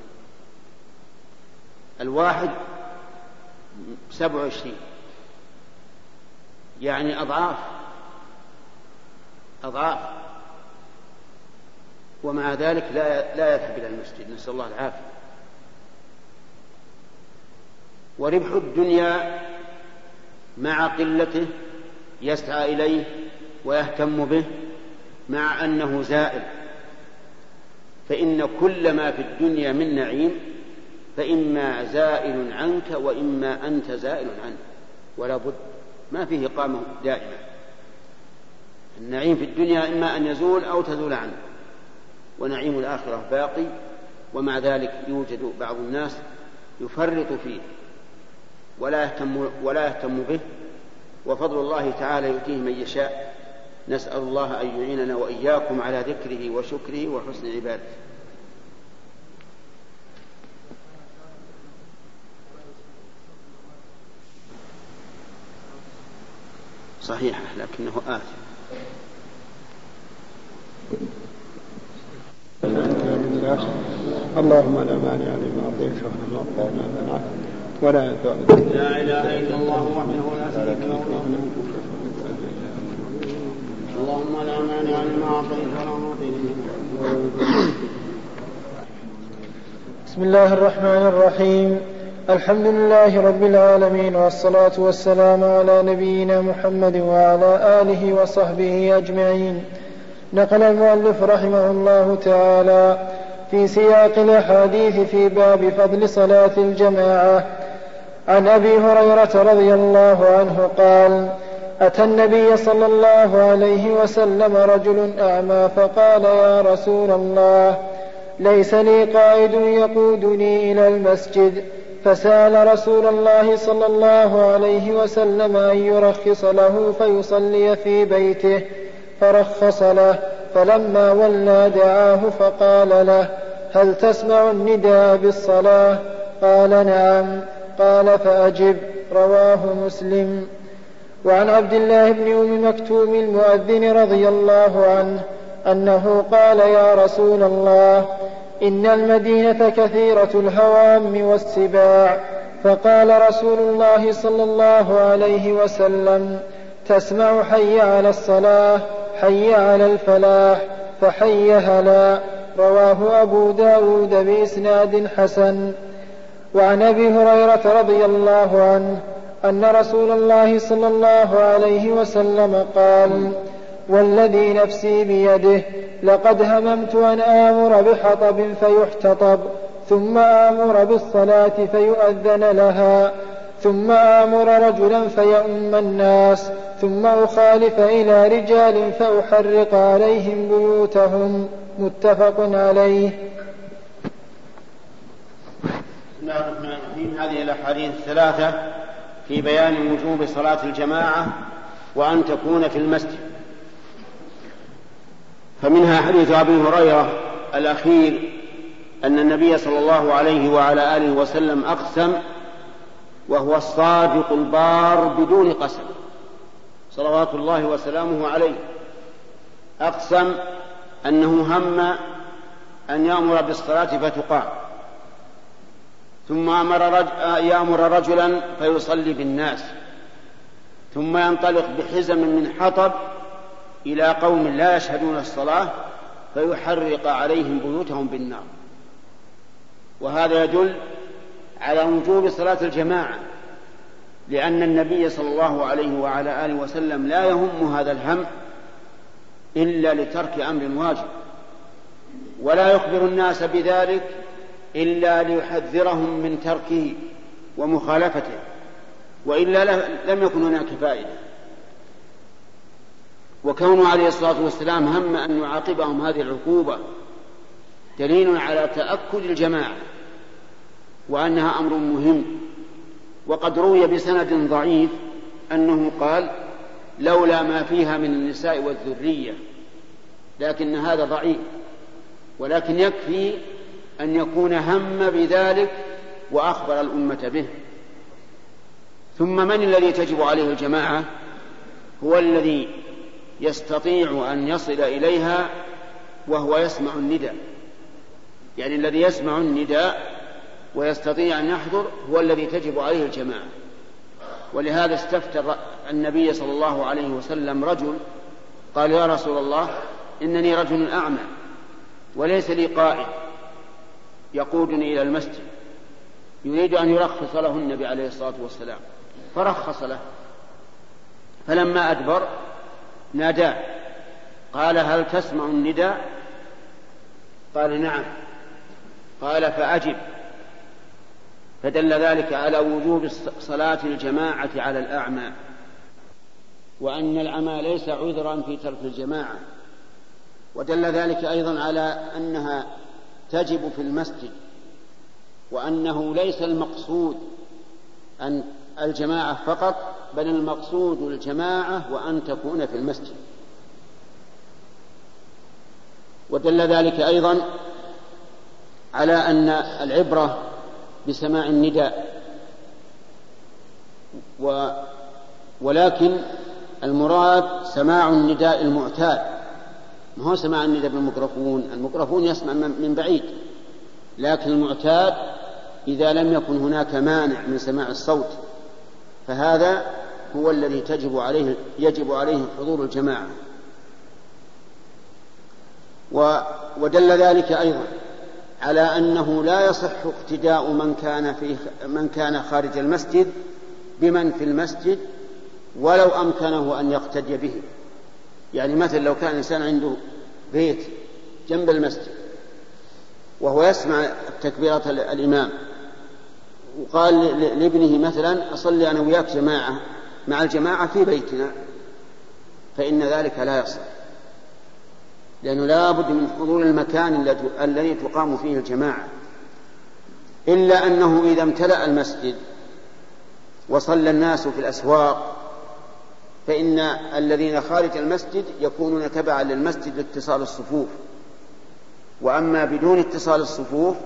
الواحد سبع وعشرين. يعني أضعاف. أضعاف. ومع ذلك لا لا يذهب إلى المسجد. نسأل الله العافية. وربح الدنيا مع قلته يسعى إليه ويهتم به مع أنه زائل فإن كل ما في الدنيا من نعيم فإما زائل عنك وإما أنت زائل عنه ولا بد ما فيه إقامة دائمة. النعيم في الدنيا إما أن يزول أو تزول عنه ونعيم الآخرة باقي ومع ذلك يوجد بعض الناس يفرط فيه. ولا يهتم ولا يهتم به وفضل الله تعالى يؤتيه من يشاء. نسأل الله أن يعيننا وإياكم على ذكره وشكره وحسن عبادته. صحيح لكنه آثم. اللهم لا مانع لما اعطيت ولا معطي لما منعت ولا لا إله إلا الله وحده لا شريك له اللهم لا مانع لما أعطيت ولا معطي بسم الله الرحمن الرحيم. الحمد لله رب العالمين والصلاة والسلام على نبينا محمد وعلى آله وصحبه أجمعين. نقل المؤلف رحمه الله تعالى في سياق الأحاديث في باب فضل صلاة الجماعة. عن أبي هريرة رضي الله عنه قال أتى النبي صلى الله عليه وسلم رجل أعمى فقال يا رسول الله ليس لي قائد يقودني إلى المسجد. فسأل رسول الله صلى الله عليه وسلم أن يرخص له فيصلي في بيته فرخص له. فلما ولى دعاه فقال له هل تسمع النداء بالصلاة؟ قال نعم. قال فأجب رواه مسلم. وعن عبد الله بن أم مكتوم المؤذن رضي الله عنه أنه قال يا رسول الله إن المدينة كثيرة الهوام والسباع. فقال رسول الله صلى الله عليه وسلم تسمع حي على الصلاة حي على الفلاح فحي هلا رواه أبو داود بإسناد حسن. وعن أبي هريرة رضي الله عنه أن رسول الله صلى الله عليه وسلم قال والذي نفسي بيده لقد هممت أن آمر بحطب فيحتطب ثم آمر بالصلاة فيؤذن لها ثم آمر رجلا فيؤم الناس ثم أخالف إلى رجال فأحرق عليهم بيوتهم. متفق عليه. الله الرحمن الرحيم هذه الأحاديث الثلاثة في بيان وجوب صلاة الجماعة وأن تكون في المسجد. فمنها حديث أبي هريرة الأخير أن النبي صلى الله عليه وعلى آله وسلم أقسم وهو الصادق البار بدون قسم. صلوات الله وسلامه عليه. أقسم أنه هم أن يأمر بالصلاة فتقام. ثم أمر رجل يأمر رجلا فيصلي بالناس. ثم ينطلق بحزم من حطب إلى قوم لا يشهدون الصلاة فيحرق عليهم بيوتهم بالنار. وهذا يدل على وجوب صلاة الجماعة لأن النبي صلى الله عليه وعلى آله وسلم لا يهم هذا الهم إلا لترك أمر واجب. ولا يخبر الناس بذلك إلا ليحذرهم من تركه ومخالفته وإلا لم يكن هناك فائدة. وكونه عليه الصلاة والسلام هم أن يعاقبهم هذه العقوبة دليل على تأكد الجماعة وأنها أمر مهم. وقد روي بسند ضعيف أنه قال لولا ما فيها من النساء والذرية لكن هذا ضعيف ولكن يكفي أن يكون هم بذلك وأخبر الأمة به. ثم من الذي تجب عليه الجماعة؟ هو الذي يستطيع أن يصل إليها وهو يسمع النداء. يعني الذي يسمع النداء ويستطيع أن يحضر هو الذي تجب عليه الجماعة. ولهذا استفتى النبي صلى الله عليه وسلم رجل قال يا رسول الله إنني رجل أعمى وليس لي قائد. يقودني إلى المسجد. يريد أن يرخص له النبي عليه الصلاة والسلام. فرخص له. فلما أدبر ناداه قال هل تسمع النداء؟ قال نعم. قال فأجب. فدل ذلك على وجوب صلاة الجماعة على الأعمى. وأن العمى ليس عذرا في ترك الجماعة. ودل ذلك أيضا على أنها تجب في المسجد وأنه ليس المقصود أن الجماعة فقط بل المقصود الجماعة وأن تكون في المسجد. ودل ذلك أيضا على أن العبرة بسماع النداء و ولكن المراد سماع النداء المعتاد. ما هو سماع النداء بالميكروفون؟ الميكروفون يسمع من بعيد. لكن المعتاد إذا لم يكن هناك مانع من سماع الصوت فهذا هو الذي تجب عليه يجب عليه حضور الجماعة. ودل ذلك أيضا على أنه لا يصح اقتداء من كان في من كان خارج المسجد بمن في المسجد ولو أمكنه أن يقتدي به. يعني مثلا لو كان إنسان عنده بيت جنب المسجد وهو يسمع تكبيرة الإمام وقال لابنه مثلا أصلي أنا وياك جماعة مع الجماعة في بيتنا فإن ذلك لا يصح. لأنه لا بد من حضور المكان الذي تقام فيه الجماعة. إلا أنه إذا امتلأ المسجد وصلى الناس في الأسواق فإن الذين خارج المسجد يكونون تبعا للمسجد لاتصال الصفوف. وأما بدون اتصال الصفوف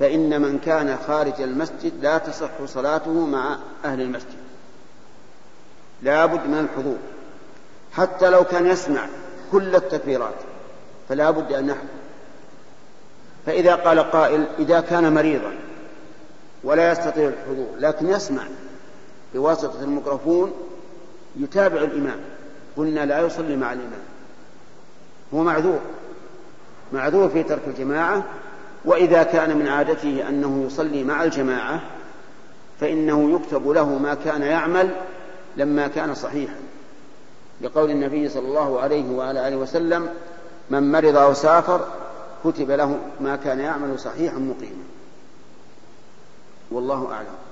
فإن من كان خارج المسجد لا تصح صلاته مع أهل المسجد. لا بد من الحضور. حتى لو كان يسمع كل التكبيرات فلا بد أن يحضر. فإذا قال قائل إذا كان مريضا ولا يستطيع الحضور لكن يسمع بواسطة الميكروفون يتابع الإمام. قلنا لا يصلي مع الإمام. هو معذور. معذور في ترك الجماعة وإذا كان من عادته أنه يصلي مع الجماعة فإنه يكتب له ما كان يعمل لما كان صحيحا. لقول النبي صلى الله عليه وعلى آله وسلم من مرض أو سافر كتب له ما كان يعمل صحيحا مقيما. والله أعلم.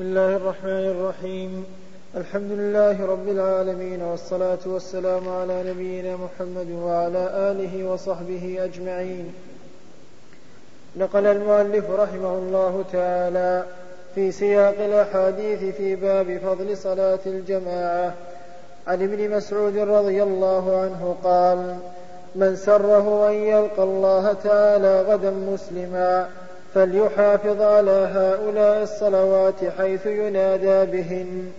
بسم الله الرحمن الرحيم. الحمد لله رب العالمين والصلاة والسلام على نبينا محمد وعلى آله وصحبه أجمعين. نقل المؤلف رحمه الله تعالى في سياق الأحاديث في باب فضل صلاة الجماعة. عن ابن مسعود رضي الله عنه قال من سره أن يلقى الله تعالى غدا مسلما فليحافظ على هؤلاء الصلوات حيث ينادى بهن.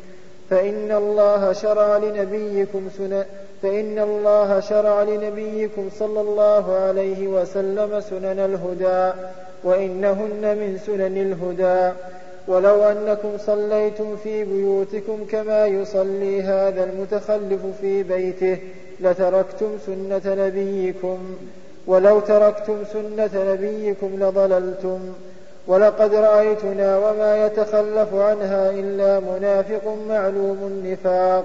فإن الله شرع لنبيكم سنن فإن الله شرع لنبيكم صلى الله عليه وسلم سنن الهدى وإنهن من سنن الهدى. ولو أنكم صليتم في بيوتكم كما يصلي هذا المتخلف في بيته لتركتم سنة نبيكم. ولو تركتم سنة نبيكم لضللتم ولقد رأيتنا وما يتخلف عنها إلا منافق معلوم النفاق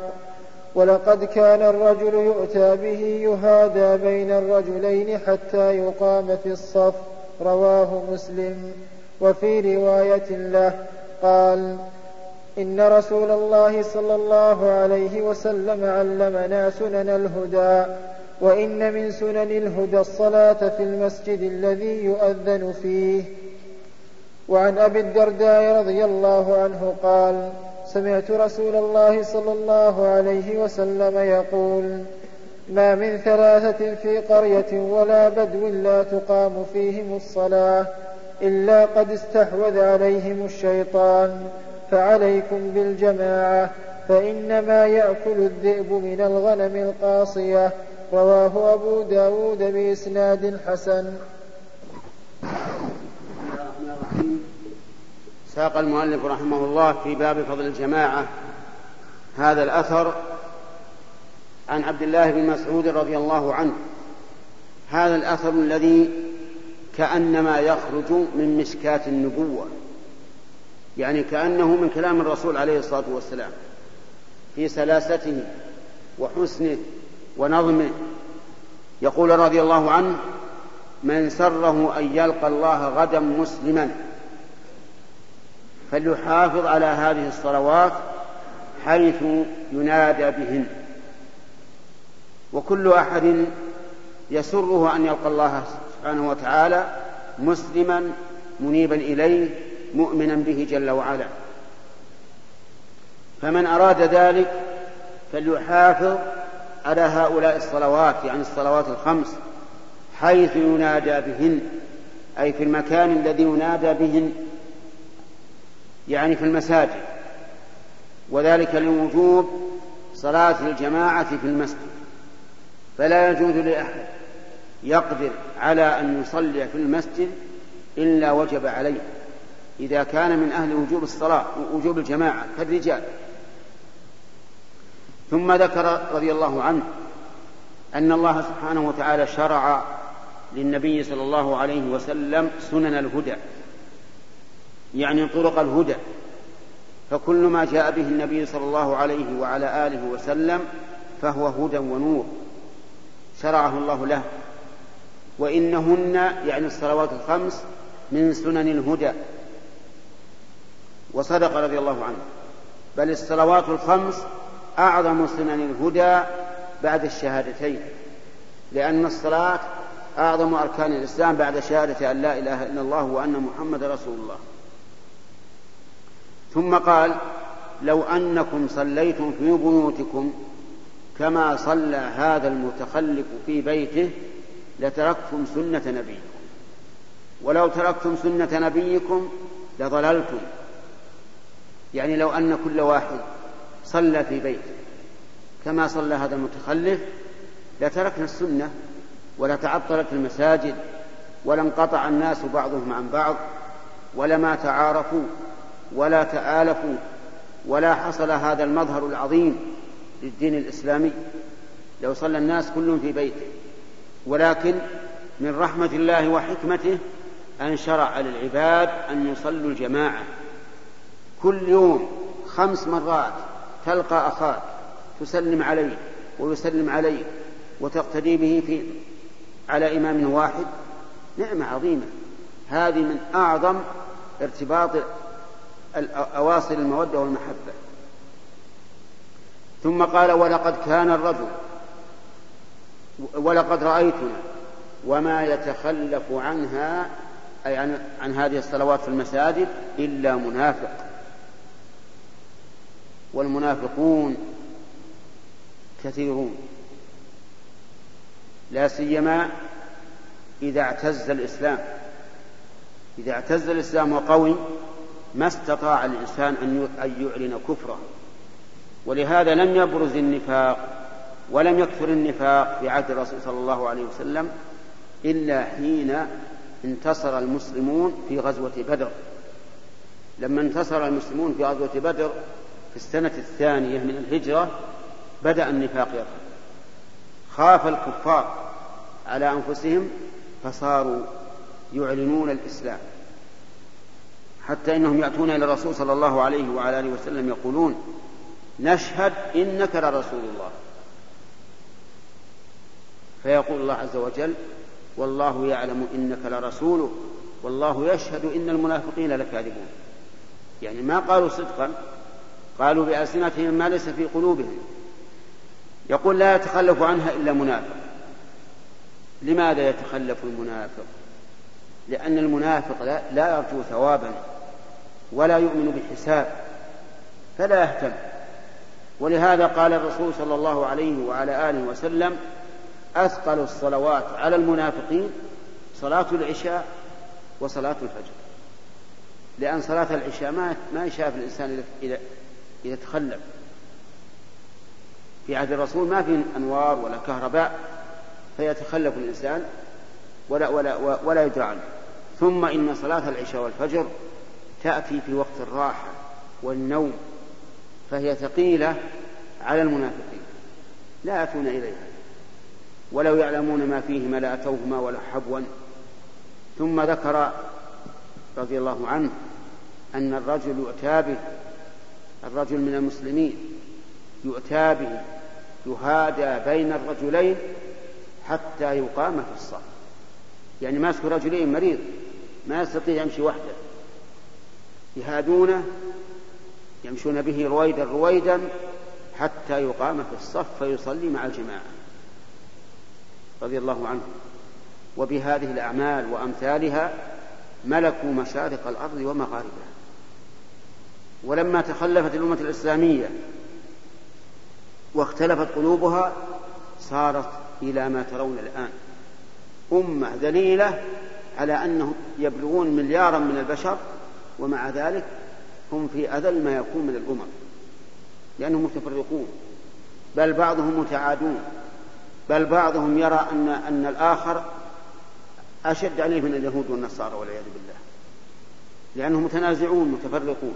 ولقد كان الرجل يؤتى به يهادى بين الرجلين حتى يقام في الصف رواه مسلم. وفي رواية له قال إن رسول الله صلى الله عليه وسلم علمنا سنن الهدى. وإن من سنن الهدى الصلاة في المسجد الذي يؤذن فيه. وعن أبي الدرداء رضي الله عنه قال سمعت رسول الله صلى الله عليه وسلم يقول ما من ثلاثة في قرية ولا بدو لا تقام فيهم الصلاة إلا قد استحوذ عليهم الشيطان فعليكم بالجماعة فإنما يأكل الذئب من الغنم القاصية رواه أبو داود بإسناد حسن. ساق المؤلف رحمه الله في باب فضل الجماعة هذا الأثر عن عبد الله بن مسعود رضي الله عنه. هذا الأثر الذي كأنما يخرج من مشكاة النبوة يعني كأنه من كلام الرسول عليه الصلاة والسلام في سلاسته وحسنه ونظمه يقول رضي الله عنه من سره أن يلقى الله غدا مسلما فليحافظ على هذه الصلوات حيث ينادى بهن. وكل أحد يسره أن يلقى الله سبحانه وتعالى مسلما منيبا إليه مؤمنا به جل وعلا. فمن أراد ذلك فليحافظ على هؤلاء الصلوات يعني الصلوات الخمس حيث ينادى بهن أي في المكان الذي ينادى بهن يعني في المساجد. وذلك لوجوب صلاة الجماعة في المسجد. فلا يجوز لأحد يقدر على أن يصلي في المسجد إلا وجب عليه. إذا كان من أهل وجوب الصلاة وجوب الجماعة كالرجال. ثم ذكر رضي الله عنه أن الله سبحانه وتعالى شرع للنبي صلى الله عليه وسلم سنن الهدى يعني طرق الهدى. فكل ما جاء به النبي صلى الله عليه وعلى آله وسلم فهو هدى ونور شرعه الله له. وإنهن يعني الصلوات الخمس من سنن الهدى. وصدق رضي الله عنه. بل الصلوات الخمس أعظم سنن الهدى بعد الشهادتين لأن الصلاة أعظم أركان الإسلام بعد شهادة أن لا إله إلا الله وأن محمد رسول الله. ثم قال لو أنكم صليتم في بيوتكم كما صلى هذا المتخلف في بيته لتركتم سنة نبيكم ولو تركتم سنة نبيكم لضللتم. يعني لو أن كل واحد صلى في بيته كما صلى هذا المتخلف لتركنا السنة ولتعطلت المساجد ولانقطع الناس بعضهم عن بعض ولما تعارفوا ولا تآلفوا ولا حصل هذا المظهر العظيم للدين الإسلامي. لو صلى الناس كلهم في بيته. ولكن من رحمة الله وحكمته أن شرع للعباد أن يصلوا الجماعة. كل يوم خمس مرات تلقى أخاك تسلم عليه ويسلم عليك وتقتدي به في على إمام واحد نعمة عظيمة. هذه من أعظم ارتباط أواصر المودة والمحبة. ثم قال ولقد كان الرجل ولقد رأيتنا وما يتخلف عنها أي عن, عن هذه الصلوات في المساجد إلا منافق. والمنافقون كثيرون. لا سيما إذا اعتز الإسلام. إذا اعتز الإسلام وقوي ما استطاع الإنسان أن يعلن كفره. ولهذا لم يبرز النفاق ولم يكثر النفاق في عهد الرسول صلى الله عليه وسلم إلا حين انتصر المسلمون في غزوة بدر. لما انتصر المسلمون في غزوة بدر في السنة الثانية من الهجرة بدأ النفاق يظهر خاف الكفار على أنفسهم فصاروا يعلنون الإسلام. حتى إنهم يأتون إلى الرسول صلى الله عليه وعلى آله وسلم يقولون نشهد إنك لرسول الله. فيقول الله عز وجل والله يعلم إنك لرسوله والله يشهد إن المنافقين لكاذبون. يعني ما قالوا صدقا قالوا بألسنتهم ما ليس في قلوبهم. يقول لا يتخلف عنها إلا منافق. لماذا يتخلف المنافق؟ لأن المنافق لا يرجو ثوابا ولا يؤمن بالحساب فلا يهتم. ولهذا قال الرسول صلى الله عليه وعلى آله وسلم أثقل الصلوات على المنافقين صلاة العشاء وصلاة الفجر. لأن صلاة العشاء ما ما يشاف الإنسان إذا تخلف في عهد الرسول ما في أنوار ولا كهرباء فيتخلف الإنسان ولا ولا ولا يدرى عنه. ثم إن صلاة العشاء والفجر تأتي في وقت الراحة والنوم فهي ثقيلة على المنافقين. لا يأتون إليها. ولو يعلمون ما فيهما لأتوهما ولا حبوا. ثم ذكر رضي الله عنه أن الرجل يؤتى به الرجل من المسلمين يؤتى به يهادى بين الرجلين حتى يقام في الصف. يعني ماسك رجلين مريض ما يستطيع يمشي وحده. يهادونه يمشون به رويدا رويدا حتى يقام في الصف فيصلي مع الجماعة. رضي الله عنه وبهذه الأعمال وأمثالها ملكوا مشارق الأرض ومغاربها. ولما تخلفت الأمة الإسلامية واختلفت قلوبها صارت إلى ما ترون الآن. أمة ذليلة على أنهم يبلغون مليارا من البشر ومع ذلك هم في أذل ما يكون من الأمم لأنهم متفرقون. بل بعضهم متعادون. بل بعضهم يرى أن أن الآخر أشد عليه من اليهود والنصارى والعياذ بالله. لأنهم متنازعون متفرقون.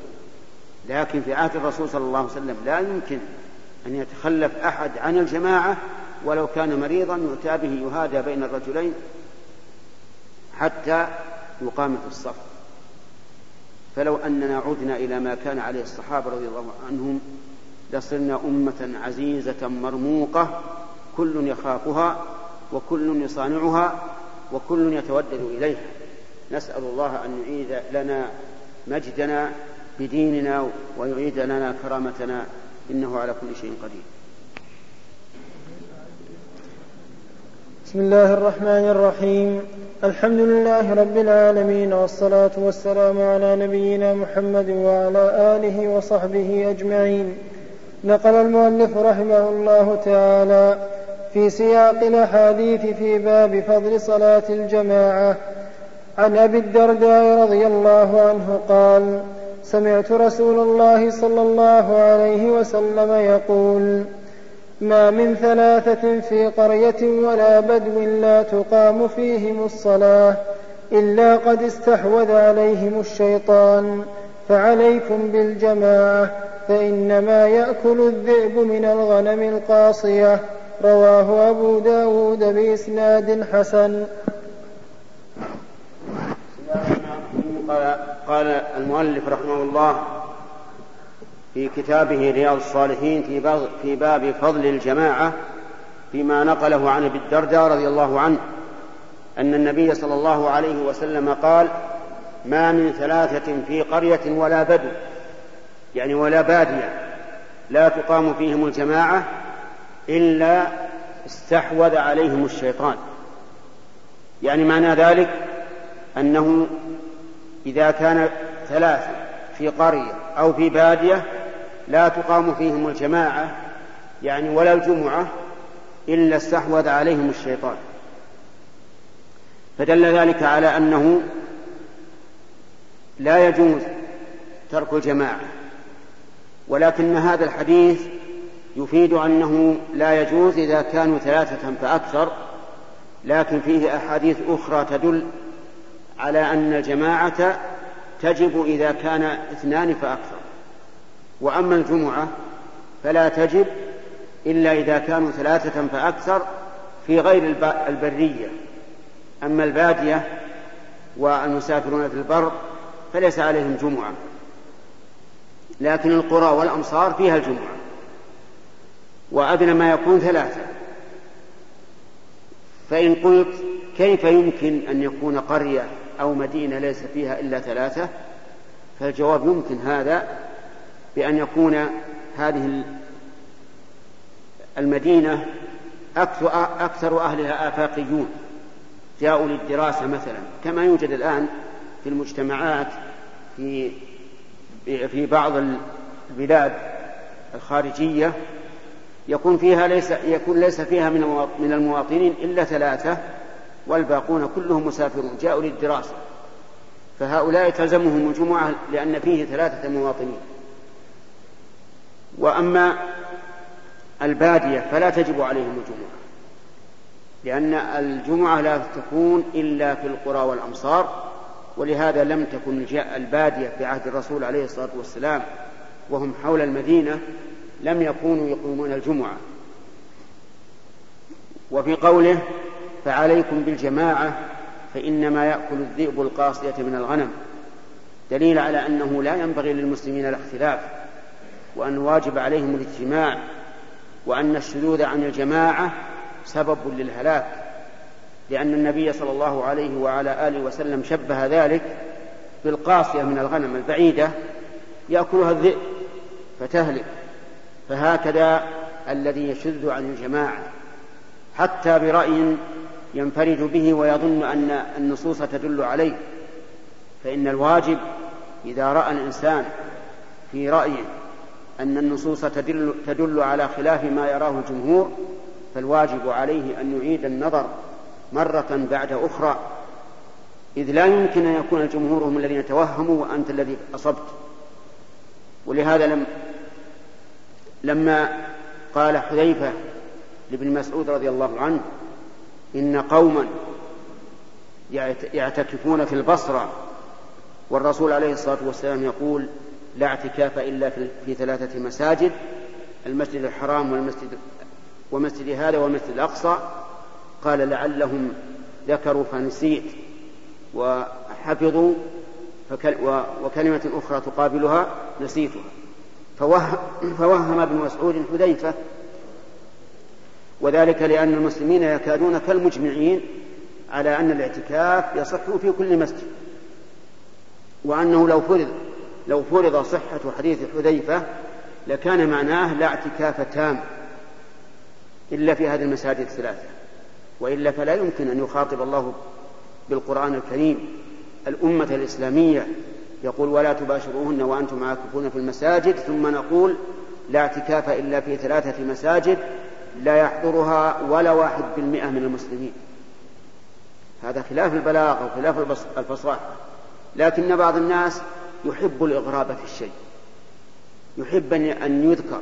لكن في عهد الرسول صلى الله عليه وسلم لا يمكن أن يتخلف أحد عن الجماعة ولو كان مريضا يؤتى به يهادى بين الرجلين حتى يقام في الصف. فلو أننا عدنا إلى ما كان عليه الصحابة رضي الله عنهم لصرنا أمة عزيزة مرموقة كل يخافها وكل يصانعها وكل يتودد إليها. نسأل الله أن يعيد لنا مجدنا بديننا ويعيد لنا كرامتنا إنه على كل شيء قدير. بسم الله الرحمن الرحيم. الحمد لله رب العالمين والصلاة والسلام على نبينا محمد وعلى آله وصحبه أجمعين. نقل المؤلف رحمه الله تعالى في سياق الأحاديث في باب فضل صلاة الجماعة. عن أبي الدرداء رضي الله عنه قال سمعت رسول الله صلى الله عليه وسلم يقول ما من ثلاثة في قرية ولا بدو لا تقام فيهم الصلاة إلا قد استحوذ عليهم الشيطان فعليكم بالجماعة فإنما يأكل الذئب من الغنم القاصية. رواه أبو داود بإسناد حسن. قال المؤلف رحمه الله في كتابه رياض الصالحين في في باب فضل الجماعة فيما نقله عن أبي الدرداء رضي الله عنه أن النبي صلى الله عليه وسلم قال ما من ثلاثة في قرية ولا بدو يعني ولا بادية لا تقام فيهم الجماعة إلا استحوذ عليهم الشيطان. يعني معنى ذلك أنه إذا كان ثلاثة في قرية أو في بادية لا تقام فيهم الجماعة يعني ولا الجمعة إلا استحوذ عليهم الشيطان. فدل ذلك على أنه لا يجوز ترك الجماعة. ولكن هذا الحديث يفيد أنه لا يجوز إذا كانوا ثلاثة فأكثر لكن فيه أحاديث أخرى تدل على أن الجماعة تجب إذا كان اثنان فأكثر. وأما الجمعة فلا تجب إلا إذا كانوا ثلاثة فأكثر في غير البرية. أما البادية والمسافرون في البر فليس عليهم جمعة. لكن القرى والأمصار فيها الجمعة. وأدنى ما يكون ثلاثة. فإن قلت كيف يمكن أن يكون قرية أو مدينة ليس فيها إلا ثلاثة فالجواب يمكن هذا بأن يكون هذه المدينة أكثر أهلها آفاقيون جاءوا للدراسة مثلا. كما يوجد الآن في المجتمعات في في بعض البلاد الخارجية يكون فيها ليس يكون ليس فيها من من المواطنين إلا ثلاثة والباقون كلهم مسافرون جاءوا للدراسة. فهؤلاء تلزمهم الجمعة لأن فيه ثلاثة مواطنين. وأما البادية فلا تجب عليهم الجمعة لأن الجمعة لا تكون إلا في القرى والأمصار ولهذا لم تكن البادية في عهد الرسول عليه الصلاة والسلام وهم حول المدينة لم يكونوا يقومون الجمعة. وفي قوله فعليكم بالجماعة فإنما يأكل الذئب القاصية من الغنم. دليل على أنه لا ينبغي للمسلمين الاختلاف وأن واجب عليهم الاجتماع وأن الشذوذ عن الجماعة سبب للهلاك. لأن النبي صلى الله عليه وعلى آله وسلم شبه ذلك بالقاصية من الغنم البعيدة يأكلها الذئب فتهلك. فهكذا الذي يشذ عن الجماعة. حتى برأي ينفرد به ويظن أن النصوص تدل عليه فإن الواجب إذا رأى الإنسان في رأيه أن النصوص تدل, تدل على خلاف ما يراه الجمهور فالواجب عليه أن يعيد النظر مرة بعد أخرى. إذ لا يمكن أن يكون الجمهور هم الذين توهموا وأنت الذي أصبت. ولهذا لم لما قال حذيفة لابن مسعود رضي الله عنه إن قوما يعتكفون في البصرة والرسول عليه الصلاة والسلام يقول لا اعتكاف إلا في ثلاثة مساجد المسجد الحرام والمسجد ومسجد هذا والمسجد الأقصى. قال لعلهم ذكروا فنسيت وحفظوا وكلمة أخرى تقابلها نسيتها. فوهم, ابن مسعود حذيفة وذلك لأن المسلمين يكادون كالمجمعين على أن الاعتكاف يصح في كل مسجد وأنه لو فرض لو فرض صحة حديث حذيفة لكان معناه لا اعتكاف تام إلا في هذه المساجد الثلاثة وإلا فلا يمكن أن يخاطب الله بالقرآن الكريم. الأمة الإسلامية يقول ولا تباشروهن وأنتم عاكفون في المساجد. ثم نقول لا اعتكاف إلا في ثلاثة مساجد لا يحضرها ولا واحد بالمئة من المسلمين. هذا خلاف البلاغة وخلاف الفصاحة. لكن بعض الناس يحب الإغراب في الشيء. يحب أن يذكر.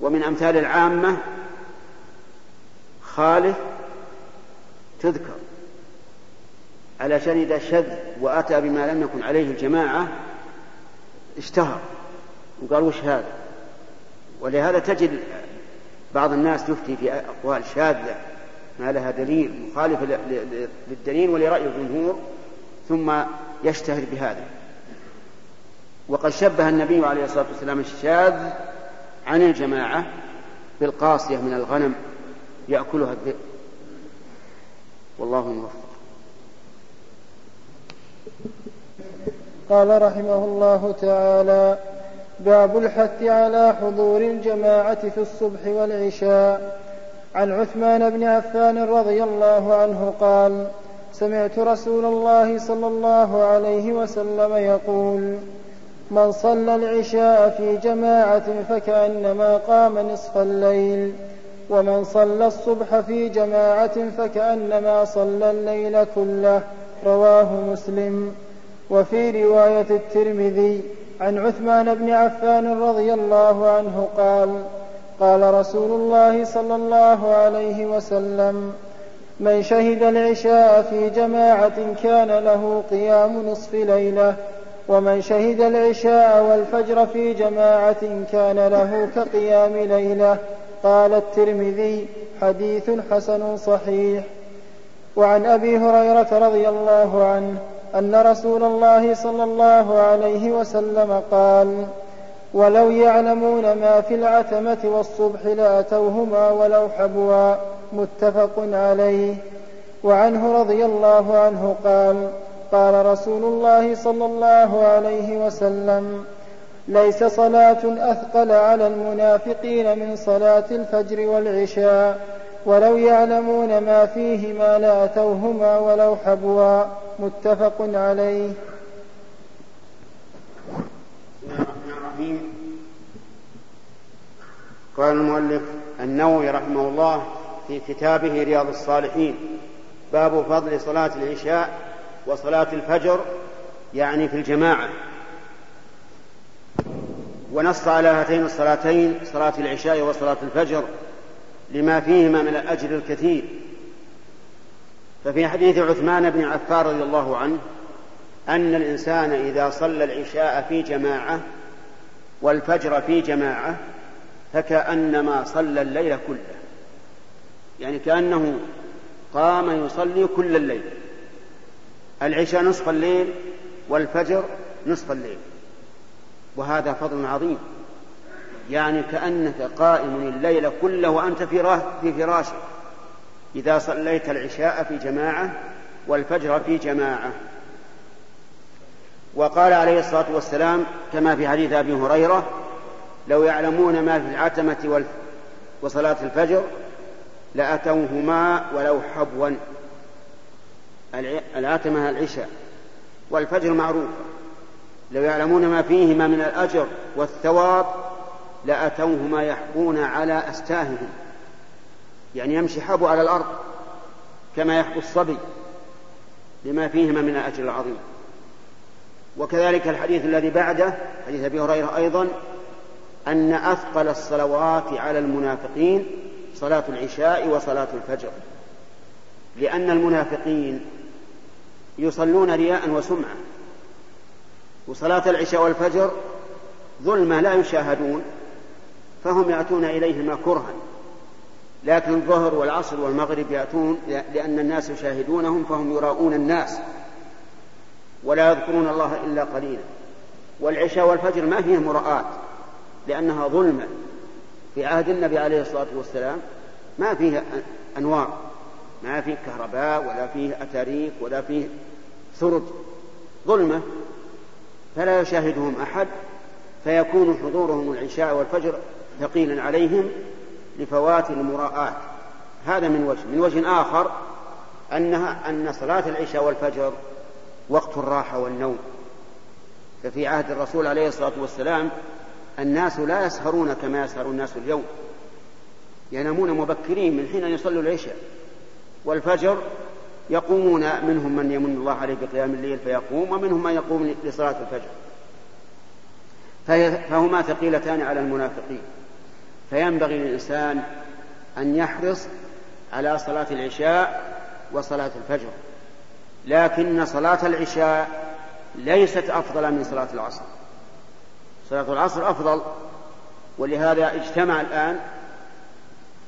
ومن أمثال العامة خالف تذكر. علشان إذا شذ وأتى بما لم يكن عليه الجماعة اشتهر. وقال وش هذا؟ ولهذا تجد بعض الناس يفتي في أقوال شاذة ما لها دليل مخالف للدليل ولرأي الجمهور ثم يشتهر بهذا. وقد شبه النبي عليه الصلاة والسلام الشاذ عن الجماعة بالقاصية من الغنم يأكلها الذئب. والله موفق. قال رحمه الله تعالى باب الحث على حضور الجماعة في الصبح والعشاء. عن عثمان بن عفان رضي الله عنه قال سمعت رسول الله صلى الله عليه وسلم يقول من صلى العشاء في جماعة فكأنما قام نصف الليل ومن صلى الصبح في جماعة فكأنما صلى الليل كله. رواه مسلم. وفي رواية الترمذي عن عثمان بن عفان رضي الله عنه قال قال رسول الله صلى الله عليه وسلم من شهد العشاء في جماعة كان له قيام نصف ليلة ومن شهد العشاء والفجر في جماعة كان له كقيام ليلة. قال الترمذي حديث حسن صحيح. وعن أبي هريرة رضي الله عنه أن رسول الله صلى الله عليه وسلم قال ولو يعلمون ما في العتمة والصبح لأتوهما ولو حبوا. متفق عليه. وعنه رضي الله عنه قال قال رسول الله صلى الله عليه وسلم ليس صلاة أثقل على المنافقين من صلاة الفجر والعشاء ولو يعلمون ما فيهما لأتوهما ولو حبوا متفق عليه. قال المؤلف النووي رحمه الله في كتابه رياض الصالحين. باب فضل صلاة العشاء وصلاة الفجر يعني في الجماعة. ونص على هاتين الصلاتين صلاة العشاء وصلاة الفجر. لما فيهما من الأجر الكثير. ففي حديث عثمان بن عفان رضي الله عنه أن الإنسان إذا صلى العشاء في جماعة والفجر في جماعة فكأنما صلى الليل كله. يعني كأنه قام يصلي كل الليل. العشاء نصف الليل والفجر نصف الليل. وهذا فضل عظيم. يعني كأنك قائم الليل كله وأنت في في فراشك إذا صليت العشاء في جماعة والفجر في جماعة. وقال عليه الصلاة والسلام كما في حديث أبي هريرة لو يعلمون ما في العتمة وصلاة الفجر لأتوهما ولو حبوا. العتمة العشاء والفجر معروف. لو يعلمون ما فيهما من الأجر والثواب لأتوهما يحبون على أستاههم. يعني يمشي حبو على الأرض كما يحبو الصبي لما فيهما من الأجر العظيم. وكذلك الحديث الذي بعده حديث أبي هريرة أيضا أن أثقل الصلوات على المنافقين صلاة العشاء وصلاة الفجر. لأن المنافقين يصلون رياء وسمعة وصلاة العشاء والفجر ظلمة لا يشاهدون. فهم يأتون إليهما كرها. لكن الظهر والعصر والمغرب يأتون لأن الناس يشاهدونهم فهم يراؤون الناس ولا يذكرون الله إلا قليلا. والعشاء والفجر ما فيها مراءات لأنها ظلمة. في عهد النبي عليه الصلاة والسلام ما فيه أنوار ما فيه كهرباء ولا فيه أتاريك ولا فيه سرد ظلمة. فلا يشاهدهم أحد فيكون حضورهم العشاء والفجر ثقيلا عليهم لفوات المراءات. هذا من وجه. من وجه آخر أنها أن صلاة العشاء والفجر وقت الراحة والنوم. ففي عهد الرسول عليه الصلاة والسلام الناس لا يسهرون كما يسهر الناس اليوم. ينامون مبكرين من حين أن يصلوا العشاء. والفجر يقومون منهم من يمن الله عليه بقيام الليل فيقوم ومنهم من يقوم لصلاة الفجر. فهما ثقيلتان على المنافقين. فينبغي للإنسان أن يحرص على صلاة العشاء وصلاة الفجر. لكن صلاة العشاء ليست أفضل من صلاة العصر. صلاة العصر أفضل ولهذا اجتمع الآن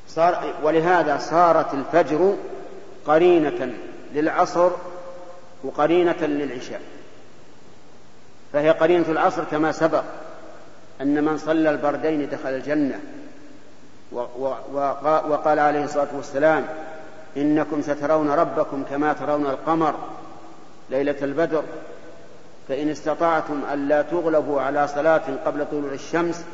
صار ولهذا صارت الفجر قرينة للعصر وقرينة للعشاء. فهي قرينة العصر كما سبق أن من صلى البردين دخل الجنة. وقال عليه الصلاة والسلام إنكم سترون ربكم كما ترون القمر ليلة البدر فإن استطعتم ألا تغلبوا على صلاة قبل طلوع الشمس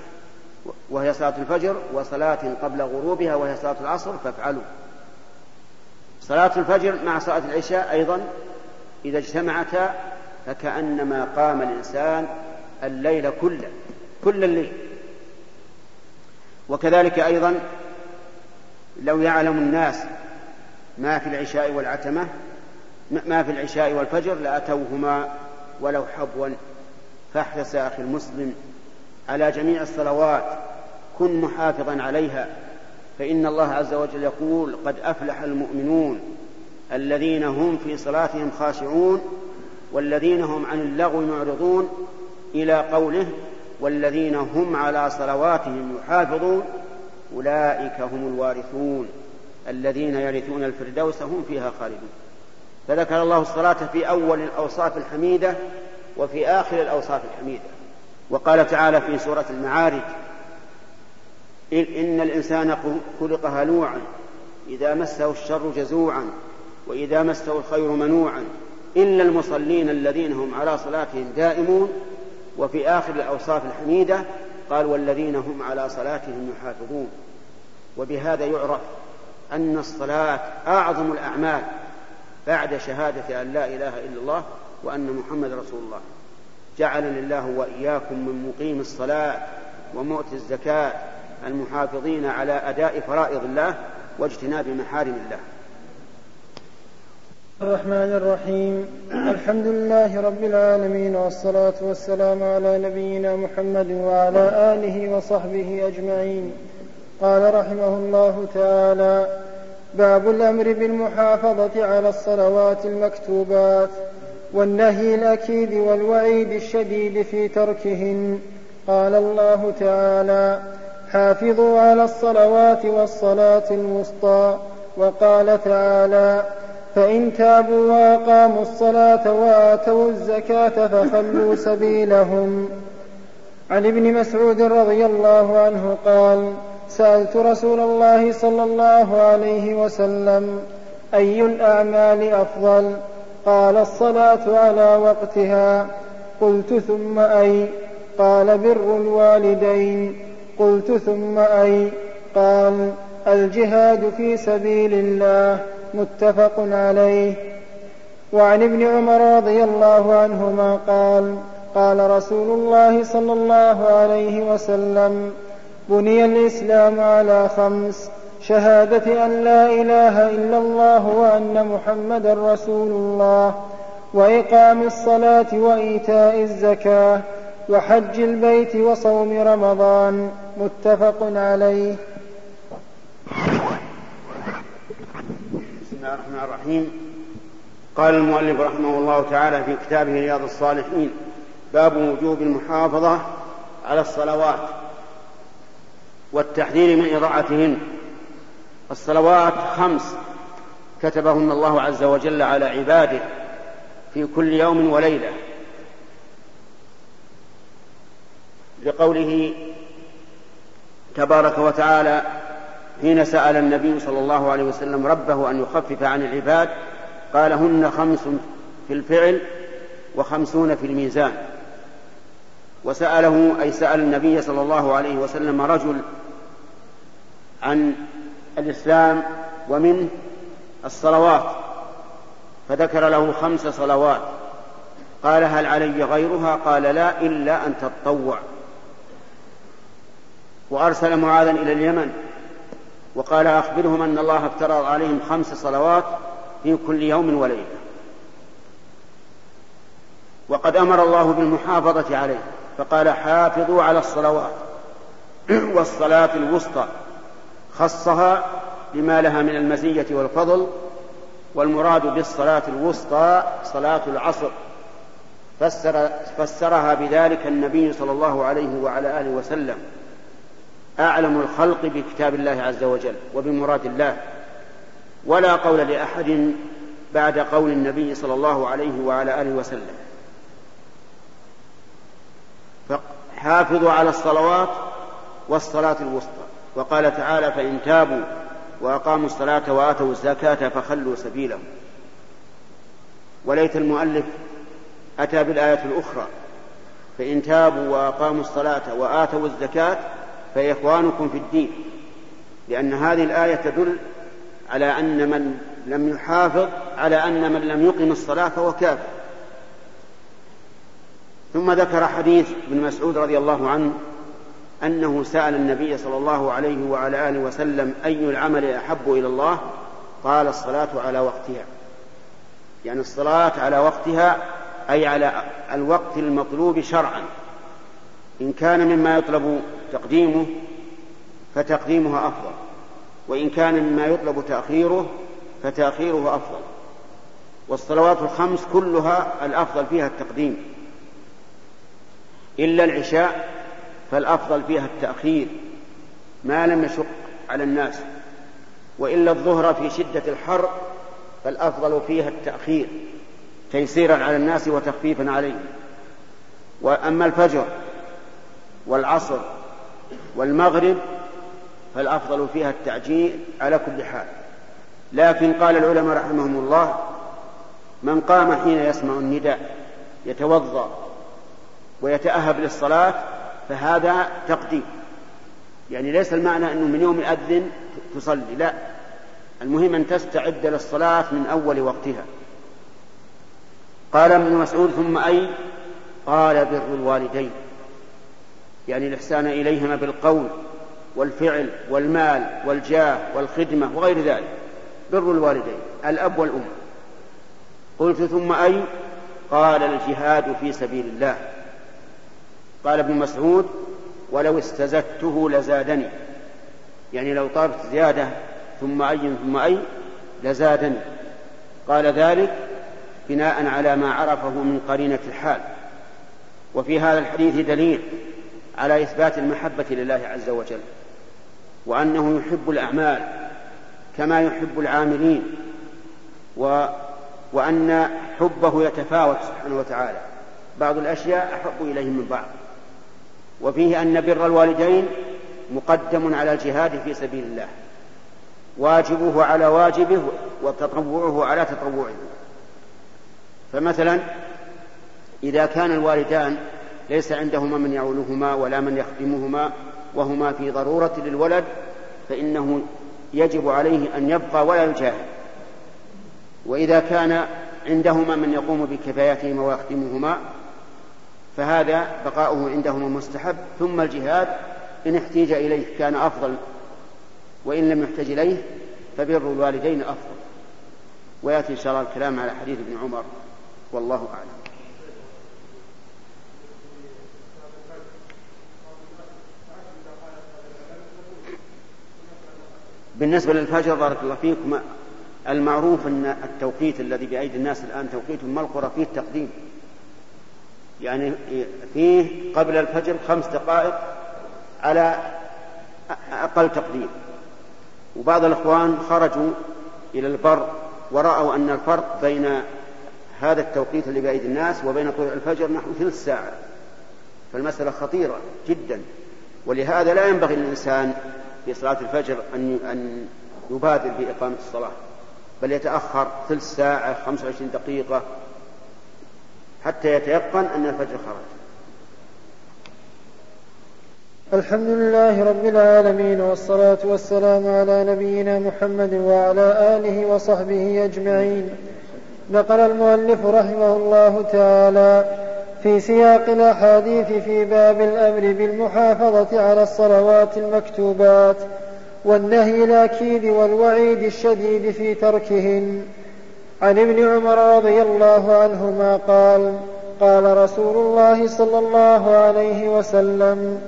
وهي صلاة الفجر وصلاة قبل غروبها وهي صلاة العصر فافعلوا. صلاة الفجر مع صلاة العشاء أيضا إذا اجتمعتا فكأنما قام الإنسان الليل كله كل الليل. وكذلك أيضا لو يعلم الناس ما في العشاء والعتمة ما في العشاء والفجر لأتوهما ولو حبوا فاحرص يا أخي المسلم على جميع الصلوات كن محافظا عليها. فإن الله عز وجل يقول قد أفلح المؤمنون الذين هم في صلاتهم خاشعون والذين هم عن اللغو معرضون. إلى قوله والذين هم على صلواتهم يحافظون أولئك هم الوارثون. الذين يرثون الفردوس هم فيها خالدون. فذكر الله الصلاة في أول الأوصاف الحميدة وفي آخر الأوصاف الحميدة. وقال تعالى في سورة المعارج إن الإنسان خلق هلوعا إذا مسه الشر جزوعا وإذا مسه الخير منوعا. إلا المصلين الذين هم على صلاتهم دائمون وفي آخر الأوصاف الحميدة قال والذين هم على صلاتهم يحافظون. وبهذا يعرف أن الصلاة أعظم الأعمال بعد شهادة أن لا إله إلا الله وأن محمد رسول الله. جعلني الله وإياكم من مقيم الصلاة ومؤتي الزكاة المحافظين على أداء فرائض الله واجتناب محارم الله. الرحمن الرحيم. الحمد لله رب العالمين والصلاة والسلام على نبينا محمد وعلى آله وصحبه أجمعين. قال رحمه الله تعالى باب الأمر بالمحافظة على الصلوات المكتوبات والنهي الأكيد والوعيد الشديد في تركهن. قال الله تعالى حافظوا على الصلوات والصلاة الوسطى. وقال تعالى فإن تابوا وأقاموا الصلاة وآتوا الزكاة فخلوا سبيلهم. عن ابن مسعود رضي الله عنه قال سألت رسول الله صلى الله عليه وسلم أي الأعمال أفضل؟ قال الصلاة على وقتها. قلت ثم أي؟ قال بر الوالدين. قلت ثم أي؟ قال الجهاد في سبيل الله. متفق عليه. وعن ابن عمر رضي الله عنهما قال قال رسول الله صلى الله عليه وسلم بني الإسلام على خمس شهادة أن لا إله إلا الله وأن محمدا رسول الله وإقام الصلاة وإيتاء الزكاة وحج البيت وصوم رمضان. متفق عليه بسم الله الرحيم. قال المؤلف رحمه الله تعالى في كتابه رياض الصالحين باب وجوب المحافظة على الصلوات والتحذير من إضاعتهن. الصلوات خمس كتبهن الله عز وجل على عباده في كل يوم وليلة. لقوله تبارك وتعالى حين سأل النبي صلى الله عليه وسلم ربه أن يخفف عن العباد قال هن خمس في الفعل وخمسون في الميزان. وسأله أي سأل النبي صلى الله عليه وسلم رجل عن الإسلام ومنه الصلوات فذكر له خمس صلوات. قال هل علي غيرها؟ قال لا إلا أن تتطوع وأرسل معاذا إلى اليمن. وقال أخبرهم أن الله افترض عليهم خمس صلوات في كل يوم وليلة. وقد أمر الله بالمحافظة عليه فقال حافظوا على الصلوات والصلاة الوسطى خصها بما لها من المزية والفضل والمراد بالصلاة الوسطى صلاة العصر. فسر فسرها بذلك النبي صلى الله عليه وعلى آله وسلم. أعلم الخلق بكتاب الله عز وجل وبمراد الله ولا قول لأحد بعد قول النبي صلى الله عليه وعلى آله وسلم. فحافظوا على الصلوات والصلاة الوسطى. وقال تعالى فإن تابوا وأقاموا الصلاة وآتوا الزكاة فخلوا سبيلهم. وليت المؤلف أتى بالآية الأخرى فإن تابوا وأقاموا الصلاة وآتوا الزكاة فإخوانكم في الدين لأن هذه الآية تدل على أن من لم يحافظ على أن من لم يقم الصلاة فهو كافر. ثم ذكر حديث ابن مسعود رضي الله عنه أنه سأل النبي صلى الله عليه وعلى آله وسلم أي العمل أحب إلى الله؟ قال الصلاة على وقتها. يعني الصلاة على وقتها أي على الوقت المطلوب شرعا. إن كان مما يطلب تقديمه فتقديمها أفضل وإن كان مما يطلب تأخيره فتأخيره أفضل. والصلوات الخمس كلها الأفضل فيها التقديم. إلا العشاء فالأفضل فيها التأخير ما لم يشق على الناس. وإلا الظهر في شدة الحر فالأفضل فيها التأخير تيسيرا على الناس وتخفيفا عليهم. وأما الفجر والعصر والمغرب فالأفضل فيها التعجيل على كل حال. لكن قال العلماء رحمهم الله من قام حين يسمع النداء يتوضأ ويتأهب للصلاة فهذا تقديم. يعني ليس المعنى أنه من يوم يأذن تصلي لا. المهم أن تستعد للصلاة من أول وقتها. قال ابن مسعود ثم أي؟ قال بر الوالدين. يعني الإحسان إليهما بالقول والفعل والمال والجاه والخدمة وغير ذلك. بر الوالدين الأب والأم. قلت ثم أي؟ قال الجهاد في سبيل الله. قال ابن مسعود ولو استزدته لزادني. يعني لو طلبت زيادة ثم أي ثم أي لزادني. قال ذلك بناء على ما عرفه من قرينة الحال. وفي هذا الحديث دليل على إثبات المحبة لله عز وجل وأنه يحب الأعمال كما يحب العاملين و وأن حبه يتفاوت سبحانه وتعالى. بعض الأشياء أحب إليه من بعض. وفيه أن بر الوالدين مقدم على الجهاد في سبيل الله. واجبه على واجبه وتطوعه على تطوعه. فمثلا إذا كان الوالدان ليس عندهما من يعولهما ولا من يخدمهما وهما في ضرورة للولد فإنه يجب عليه أن يبقى ولا يجاهد. وإذا كان عندهما من يقوم بكفاياتهما ويخدمهما فهذا بقاؤه عندهما مستحب. ثم الجهاد إن احتيج إليه كان أفضل وإن لم يحتج إليه فبر الوالدين أفضل. ويأتي إن شاء الله الكلام على حديث ابن عمر والله أعلم. بالنسبة للفجر بارك الله فيكم المعروف أن التوقيت الذي بأيدي الناس الآن توقيت ما القرى فيه التقديم. يعني فيه قبل الفجر خمس دقائق على أقل تقدير وبعض الإخوان خرجوا إلى البر ورأوا أن الفرق بين هذا التوقيت اللي بأيدي الناس وبين طلوع الفجر نحو ثلث ساعة. فالمسألة خطيرة جدا. ولهذا لا ينبغي للإنسان في صلاة الفجر أن أن يبادر بإقامة الصلاة بل يتأخر ثلث ساعة 25 دقيقة حتى يتيقن أن الفجر خرج. الحمد لله رب العالمين والصلاة والسلام على نبينا محمد وعلى آله وصحبه أجمعين. نقل المؤلف رحمه الله تعالى في سياق الأحاديث في باب الأمر بالمحافظة على الصلوات المكتوبات والنهي الأكيد والوعيد الشديد في تركهن. عن ابن عمر رضي الله عنهما قال قال رسول الله صلى الله عليه وسلم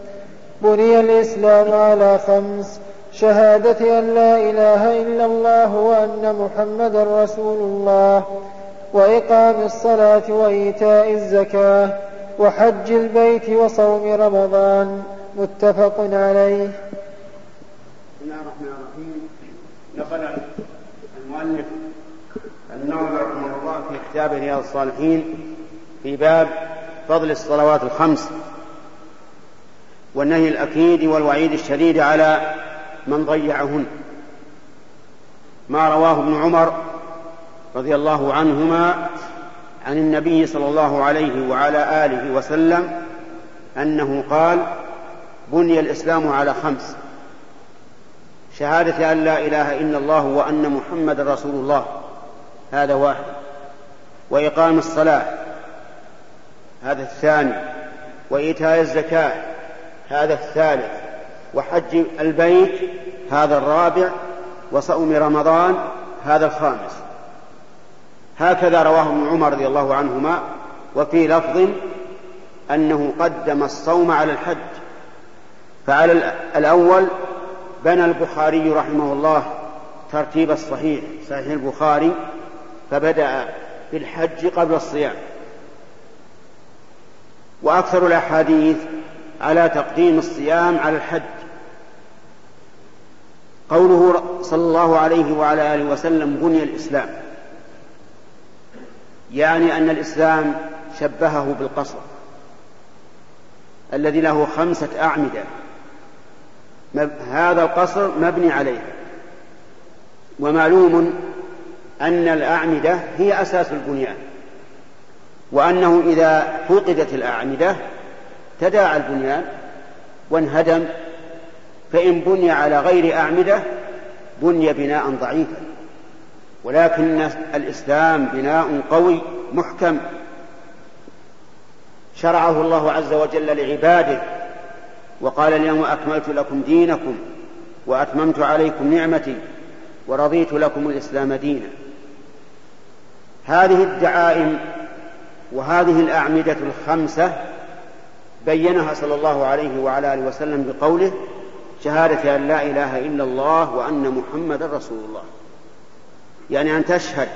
بني الإسلام على خمس شهادة أن لا إله إلا الله وأن محمدا رسول الله. وإقام الصلاة وإيتاء الزكاة وحج البيت وصوم رمضان. متفق عليه. بسم الله الرحمن الرحيم. نقل المؤلف النووي رحمه الله في كتاب رياض الصالحين في باب فضل الصلوات الخمس والنهي الأكيد والوعيد الشديد على من ضيعهن. ما رواه ابن عمر رضي الله عنهما عن النبي صلى الله عليه وعلى آله وسلم أنه قال بني الإسلام على خمس. شهادة أن لا إله إلا الله وأن محمد رسول الله. هذا واحد. وإقام الصلاة. هذا الثاني. وإيتاء الزكاة. هذا الثالث. وحج البيت. هذا الرابع. وصوم رمضان. هذا الخامس. هكذا رواه ابن عمر رضي الله عنهما وفي لفظ أنه قدم الصوم على الحج. فعلى الأول بنى البخاري رحمه الله ترتيب الصحيح صحيح البخاري فبدأ بالحج قبل الصيام. وأكثر الأحاديث على تقديم الصيام على الحج. قوله صلى الله عليه وعلى آله وسلم بني الإسلام. يعني أن الإسلام شبهه بالقصر الذي له خمسة أعمدة. هذا القصر مبني عليه. ومعلوم أن الأعمدة هي أساس البنيان. وأنه إذا فقدت الأعمدة تداعى البنيان وانهدم فإن بني على غير أعمدة بني بناء ضعيفا. ولكن الإسلام بناء قوي محكم. شرعه الله عز وجل لعباده وقال اليوم أكملت لكم دينكم وأتممت عليكم نعمتي ورضيت لكم الإسلام دينا. هذه الدعائم وهذه الأعمدة الخمسة بينها صلى الله عليه وعلى آله وسلم بقوله شهادة أن لا إله إلا الله وأن محمدا رسول الله. يعني أن تشهد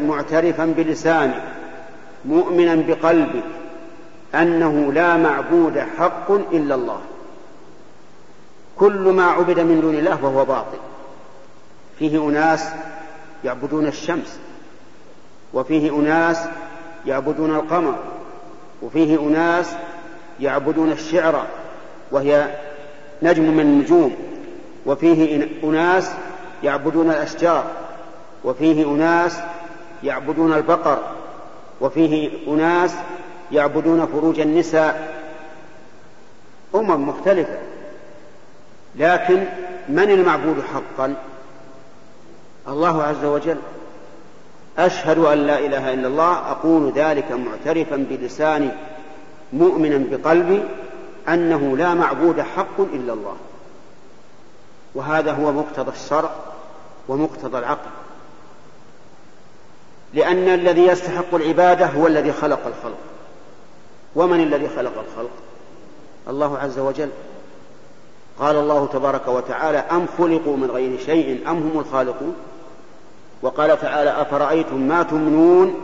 معترفا بلسانك مؤمنا بقلبك أنه لا معبود حق إلا الله. كل ما عبد من دون الله فهو باطل. فيه أناس يعبدون الشمس وفيه أناس يعبدون القمر وفيه أناس يعبدون الشعر وهي نجم من النجوم وفيه أناس يعبدون الأشجار وفيه أناس يعبدون البقر وفيه أناس يعبدون فروج النساء. أمم مختلفة. لكن من المعبود حقا؟ الله عز وجل. أشهد أن لا إله إلا الله أقول ذلك معترفا بلساني مؤمنا بقلبي أنه لا معبود حق إلا الله. وهذا هو مقتضى الشرع ومقتضى العقل. لأن الذي يستحق العبادة هو الذي خلق الخلق. ومن الذي خلق الخلق؟ الله عز وجل. قال الله تبارك وتعالى أم خلقوا من غير شيء أم هم الخالقون؟ وقال تعالى أفرأيتم ما تمنون؟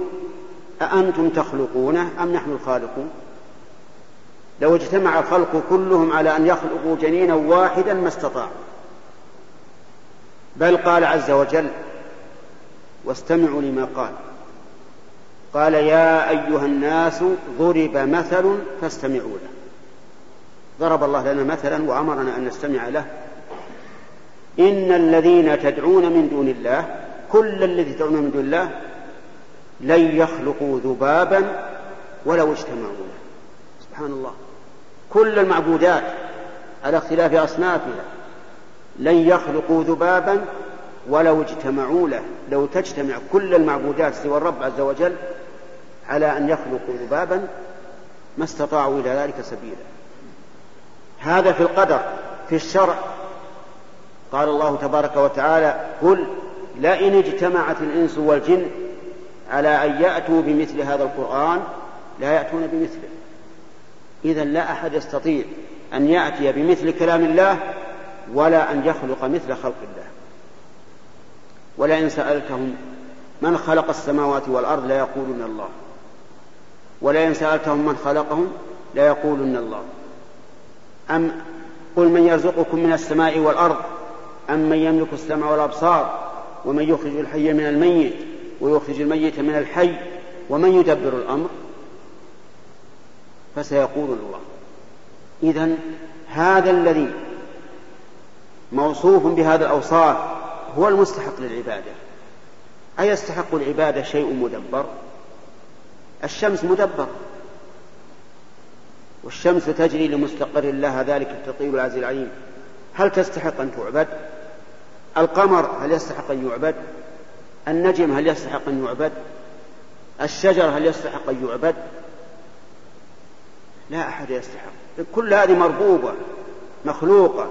أأنتم تخلقونه أم نحن الخالقون؟ لو اجتمع الخلق كلهم على أن يخلقوا جنينا واحدا ما استطاعوا. بل قال عز وجل واستمعوا لما قال. قال يا أيها الناس ضرب مثل فاستمعوا له. ضرب الله لنا مثلا وأمرنا أن نستمع له. إن الذين تدعون من دون الله كل الذي تدعون من دون الله لن يخلقوا ذبابا ولو اجتمعوا له. سبحان الله. كل المعبودات على اختلاف أصنافها لن يخلقوا ذبابا ولو اجتمعوا له. لو تجتمع كل المعبودات سوى الرب عز وجل على أن يخلقوا ذبابا ما استطاعوا إلى ذلك سبيلا. هذا في القدر في الشرع. قال الله تبارك وتعالى قل لئن اجتمعت الإنس والجن على أن يأتوا بمثل هذا القرآن لا يأتون بمثله. إذا لا أحد يستطيع أن يأتي بمثل كلام الله ولا أن يخلق مثل خلق الله. ولئن سألتهم من خلق السماوات والأرض ليقولن الله. ولئن سألتهم من خلقهم ليقولن الله. أم قل من يرزقكم من السماء والأرض أم من يملك السمع والأبصار ومن يخرج الحي من الميت ويخرج الميت من الحي ومن يدبر الأمر؟ فسيقولون الله. إذا هذا الذي موصوف بهذا الأوصاف هو المستحق للعبادة. أيستحق العبادة شيء مدبر؟ الشمس مدبر. والشمس تجري لمستقر لها ذلك التطيب العزيز العليم. هل تستحق أن تعبد؟ القمر هل يستحق أن يعبد؟ النجم هل يستحق أن يعبد؟ الشجر هل يستحق أن يعبد؟ لا أحد يستحق. كل هذه مربوبة مخلوقة.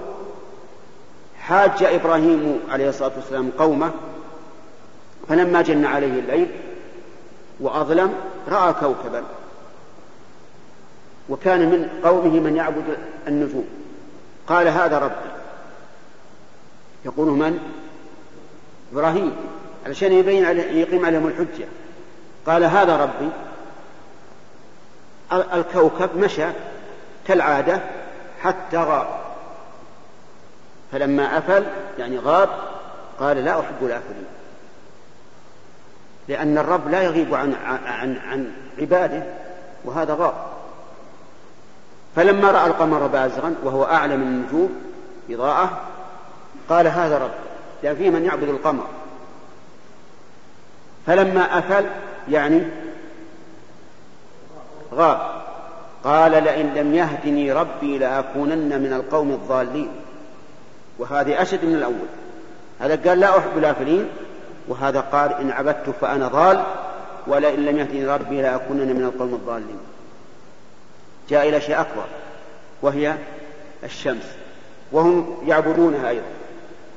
حاج إبراهيم عليه الصلاة والسلام قومه فلما جن عليه الليل وأظلم رأى كوكبا وكان من قومه من يعبد النجوم. قال هذا ربي. يقول من؟ إبراهيم علشان يبين عليه يقيم عليهم الحجة. قال هذا ربي. الكوكب مشى كالعادة حتى غاب فلما أفل يعني غاب قال لا أحب الآفلين لأن الرب لا يغيب عن عن عن عباده وهذا غاب. فلما رأى القمر بازغا وهو أعلى من النجوم إضاءة قال هذا رب لأن فيه من يعبد القمر. فلما أفل يعني غاب. قال لئن لم يهدني ربي لأكونن من القوم الضالين. وهذه أشد من الأول. هذا قال لا أحب الآفلين وهذا قال إن عبدت فأنا ضال ولئن لم يهدني ربي لأكونن من القوم الضالين. جاء إلى شيء أكبر وهي الشمس وهم يعبدونها أيضا.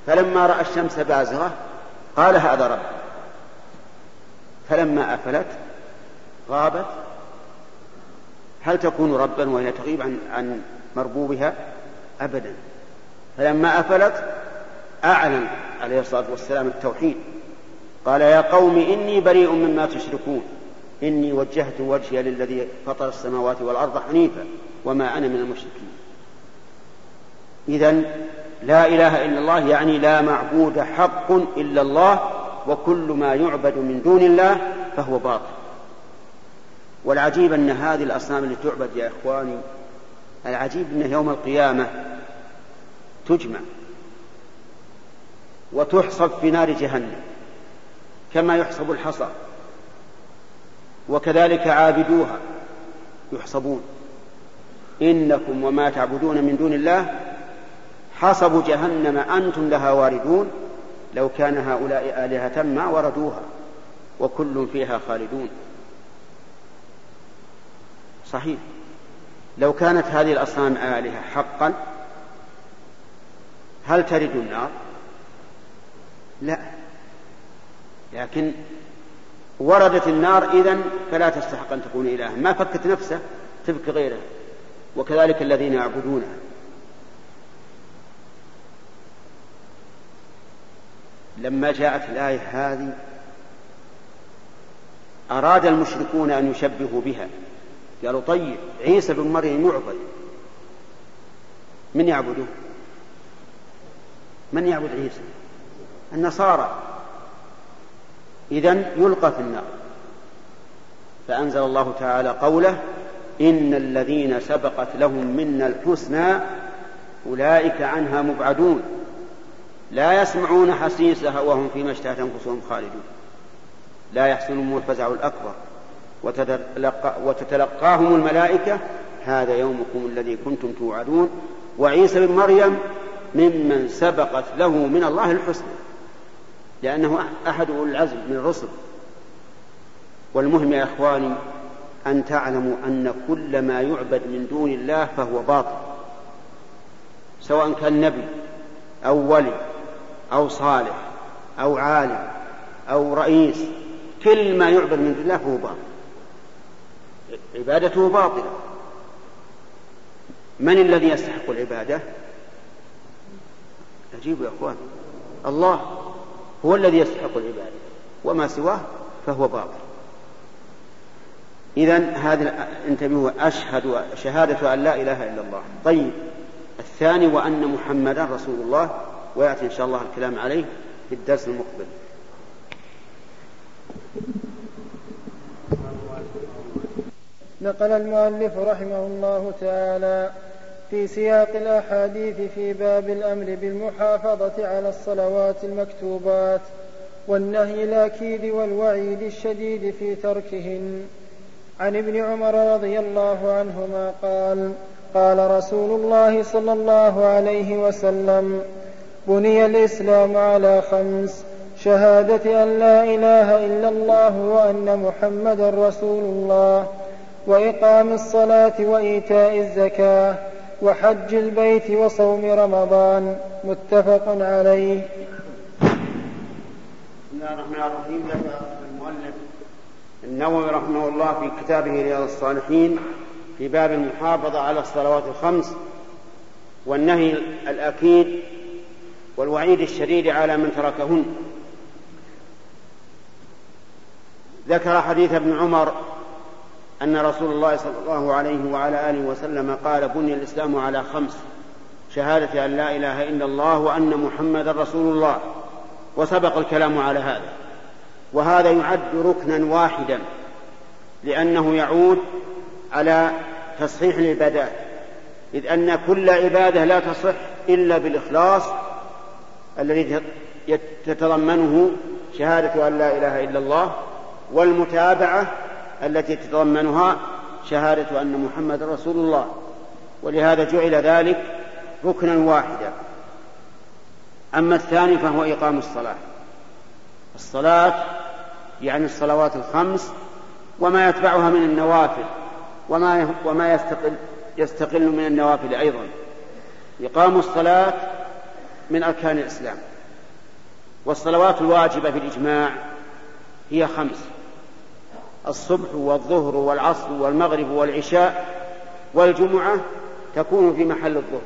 فلما رأى الشمس بازغة قال هذا رب. فلما أفلت غابت. هل تكون ربا وهي تغيب عن عن مربوبها؟ أبدا. فلما أفلت أعلن عليه الصلاة والسلام التوحيد. قال يا قوم إني بريء مما تشركون. إني وجهت وجهي للذي فطر السماوات والأرض حنيفا وما أنا من المشركين. إذا لا إله إلا الله يعني لا معبود حق إلا الله وكل ما يعبد من دون الله فهو باطل. والعجيب أن هذه الأصنام اللي تعبد يا إخواني العجيب أنه يوم القيامة تجمع وتحصب في نار جهنم كما يحصب الحصى. وكذلك عابدوها يحصبون. إنكم وما تعبدون من دون الله حصب جهنم أنتم لها واردون لو كان هؤلاء آلهة ما وردوها وكل فيها خالدون. صحيح. لو كانت هذه الأصنام آلهة حقا هل ترد النار؟ لا. لكن وردت النار إذن فلا تستحق أن تكون إلها ما فكت نفسه تبكي غيره. وكذلك الذين يعبدونها لما جاءت الآية هذه أراد المشركون أن يشبهوا بها. قالوا طيب عيسى بن مريم يعبد. من يعبده؟ من يعبد عيسى؟ النصارى. إذا يلقى في النار. فأنزل الله تعالى قوله إن الذين سبقت لهم منا الحسنى أولئك عنها مبعدون. لا يسمعون حسيسها وهم فيما اشتهت أنفسهم خالدون. لا يحسنهم الفزع الأكبر. وتتلقاهم الملائكة هذا يومكم الذي كنتم توعدون. وعيسى بن مريم ممن سبقت له من الله الحسنى لأنه أحد أولي العزم من الرسل. والمهم يا إخواني أن تعلموا أن كل ما يعبد من دون الله فهو باطل سواء كان نبي أو ولي أو صالح أو عالم أو رئيس كل ما يعبد من دون الله فهو باطل. عبادته باطلة. من الذي يستحق العبادة؟ عجيب يا أخوان. الله هو الذي يستحق العبادة وما سواه فهو باطل. إذا هذا انتبهوا أشهد شهادة أن لا إله إلا الله. طيب الثاني وأن محمدا رسول الله ويأتي إن شاء الله الكلام عليه في الدرس المقبل. نقل المؤلف رحمه الله تعالى في سياق الأحاديث في باب الأمر بالمحافظة على الصلوات المكتوبات والنهي الأكيد والوعيد الشديد في تركهن. عن ابن عمر رضي الله عنهما قال قال رسول الله صلى الله عليه وسلم بني الإسلام على خمس شهادة أن لا إله إلا الله وأن محمدا رسول الله وإقام الصلاة وإيتاء الزكاة وحج البيت وصوم رمضان. متفق عليه. بسم الله الرحمن الرحيم. ذكر المؤلف النووي رحمه الله في كتابه رياض الصالحين في باب المحافظة على الصلوات الخمس والنهي الأكيد والوعيد الشديد على من تركهن. ذكر حديث ابن عمر أن رسول الله صلى الله عليه وعلى آله وسلم قال بني الإسلام على خمس. شهادة أن لا إله إلا الله وأن محمدا رسول الله. وسبق الكلام على هذا. وهذا يعد ركنا واحدا لأنه يعود على تصحيح العبادات إذ أن كل عبادة لا تصح إلا بالإخلاص الذي تتضمنه شهادة أن لا إله إلا الله والمتابعة التي تتضمنها شهادة أن محمد رسول الله ولهذا جعل ذلك ركنا واحدا. أما الثاني فهو إقام الصلاة. الصلاة يعني الصلوات الخمس وما يتبعها من النوافل وما وما يستقل يستقل من النوافل أيضا. إقام الصلاة من أركان الإسلام. والصلوات الواجبة بالإجماع هي خمس. الصبح والظهر والعصر والمغرب والعشاء والجمعة تكون في محل الظهر.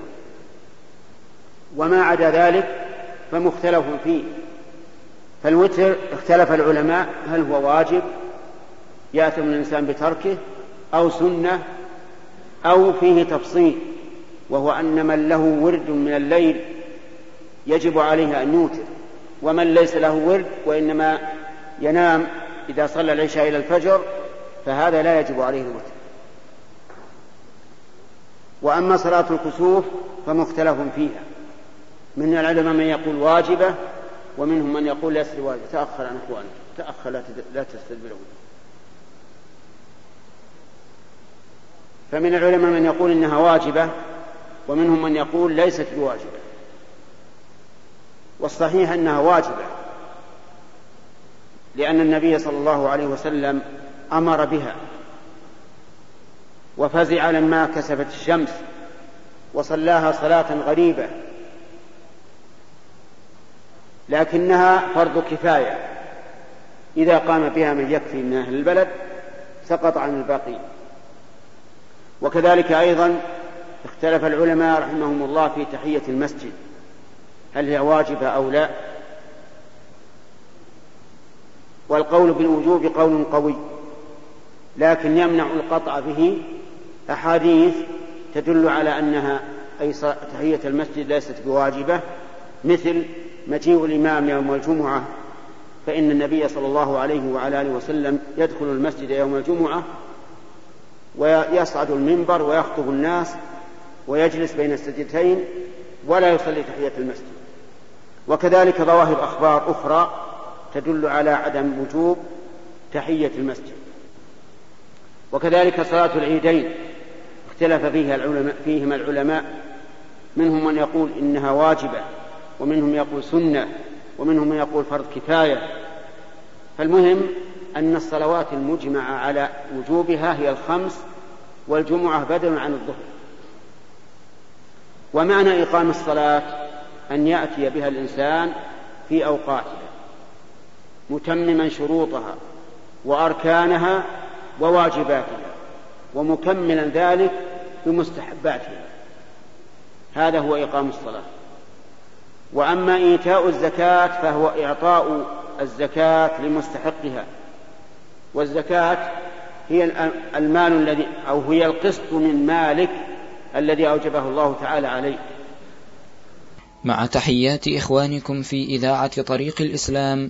وما عدا ذلك فمختلف فيه. فالوتر اختلف العلماء هل هو واجب يأثم الإنسان بتركه أو سنة أو فيه تفصيل وهو أن من له ورد من الليل يجب عليه أن يوتر ومن ليس له ورد وإنما ينام إذا صلى العشاء إلى الفجر فهذا لا يجب عليه الوتر وأما صلاة الكسوف فمختلف فيها. من العلماء من يقول واجبة ومنهم من يقول ليست واجبة تأخر عن إخوانك. تأخر لا تستدبرون فمن العلماء من يقول إنها واجبة ومنهم من يقول ليست بواجبة. والصحيح أنها واجبة. لأن النبي صلى الله عليه وسلم أمر بها وفزع لما كسفت الشمس وصلاها صلاة غريبة لكنها فرض كفاية. إذا قام بها من يكفي من أهل البلد سقط عن الباقي. وكذلك أيضا اختلف العلماء رحمهم الله في تحية المسجد هل هي واجبة أو لا. والقول بالوجوب قول قوي لكن يمنع القطع به أحاديث تدل على أنها أي تحية المسجد ليست بواجبة مثل مجيء الإمام يوم الجمعة فإن النبي صلى الله عليه وعلى آله وسلم يدخل المسجد يوم الجمعة ويصعد المنبر ويخطب الناس ويجلس بين السجدتين ولا يصلي تحية المسجد. وكذلك ظواهر أخبار أخرى تدل على عدم وجوب تحية المسجد. وكذلك صلاة العيدين اختلف فيها العلماء فيهما العلماء. منهم من يقول إنها واجبة ومنهم يقول سنة ومنهم من يقول فرض كفاية. فالمهم أن الصلوات المجمع على وجوبها هي الخمس والجمعة بدل عن الظهر. ومعنى إقام الصلاة أن يأتي بها الإنسان في أوقاتها متمما شروطها وأركانها وواجباتها ومكملا ذلك بمستحباتها. هذا هو إقام الصلاة. وأما إيتاء الزكاة فهو إعطاء الزكاة لمستحقها. والزكاة هي المال الذي أو هي القسط من مالك الذي أوجبه الله تعالى عليه. مع تحيات إخوانكم في إذاعة طريق الإسلام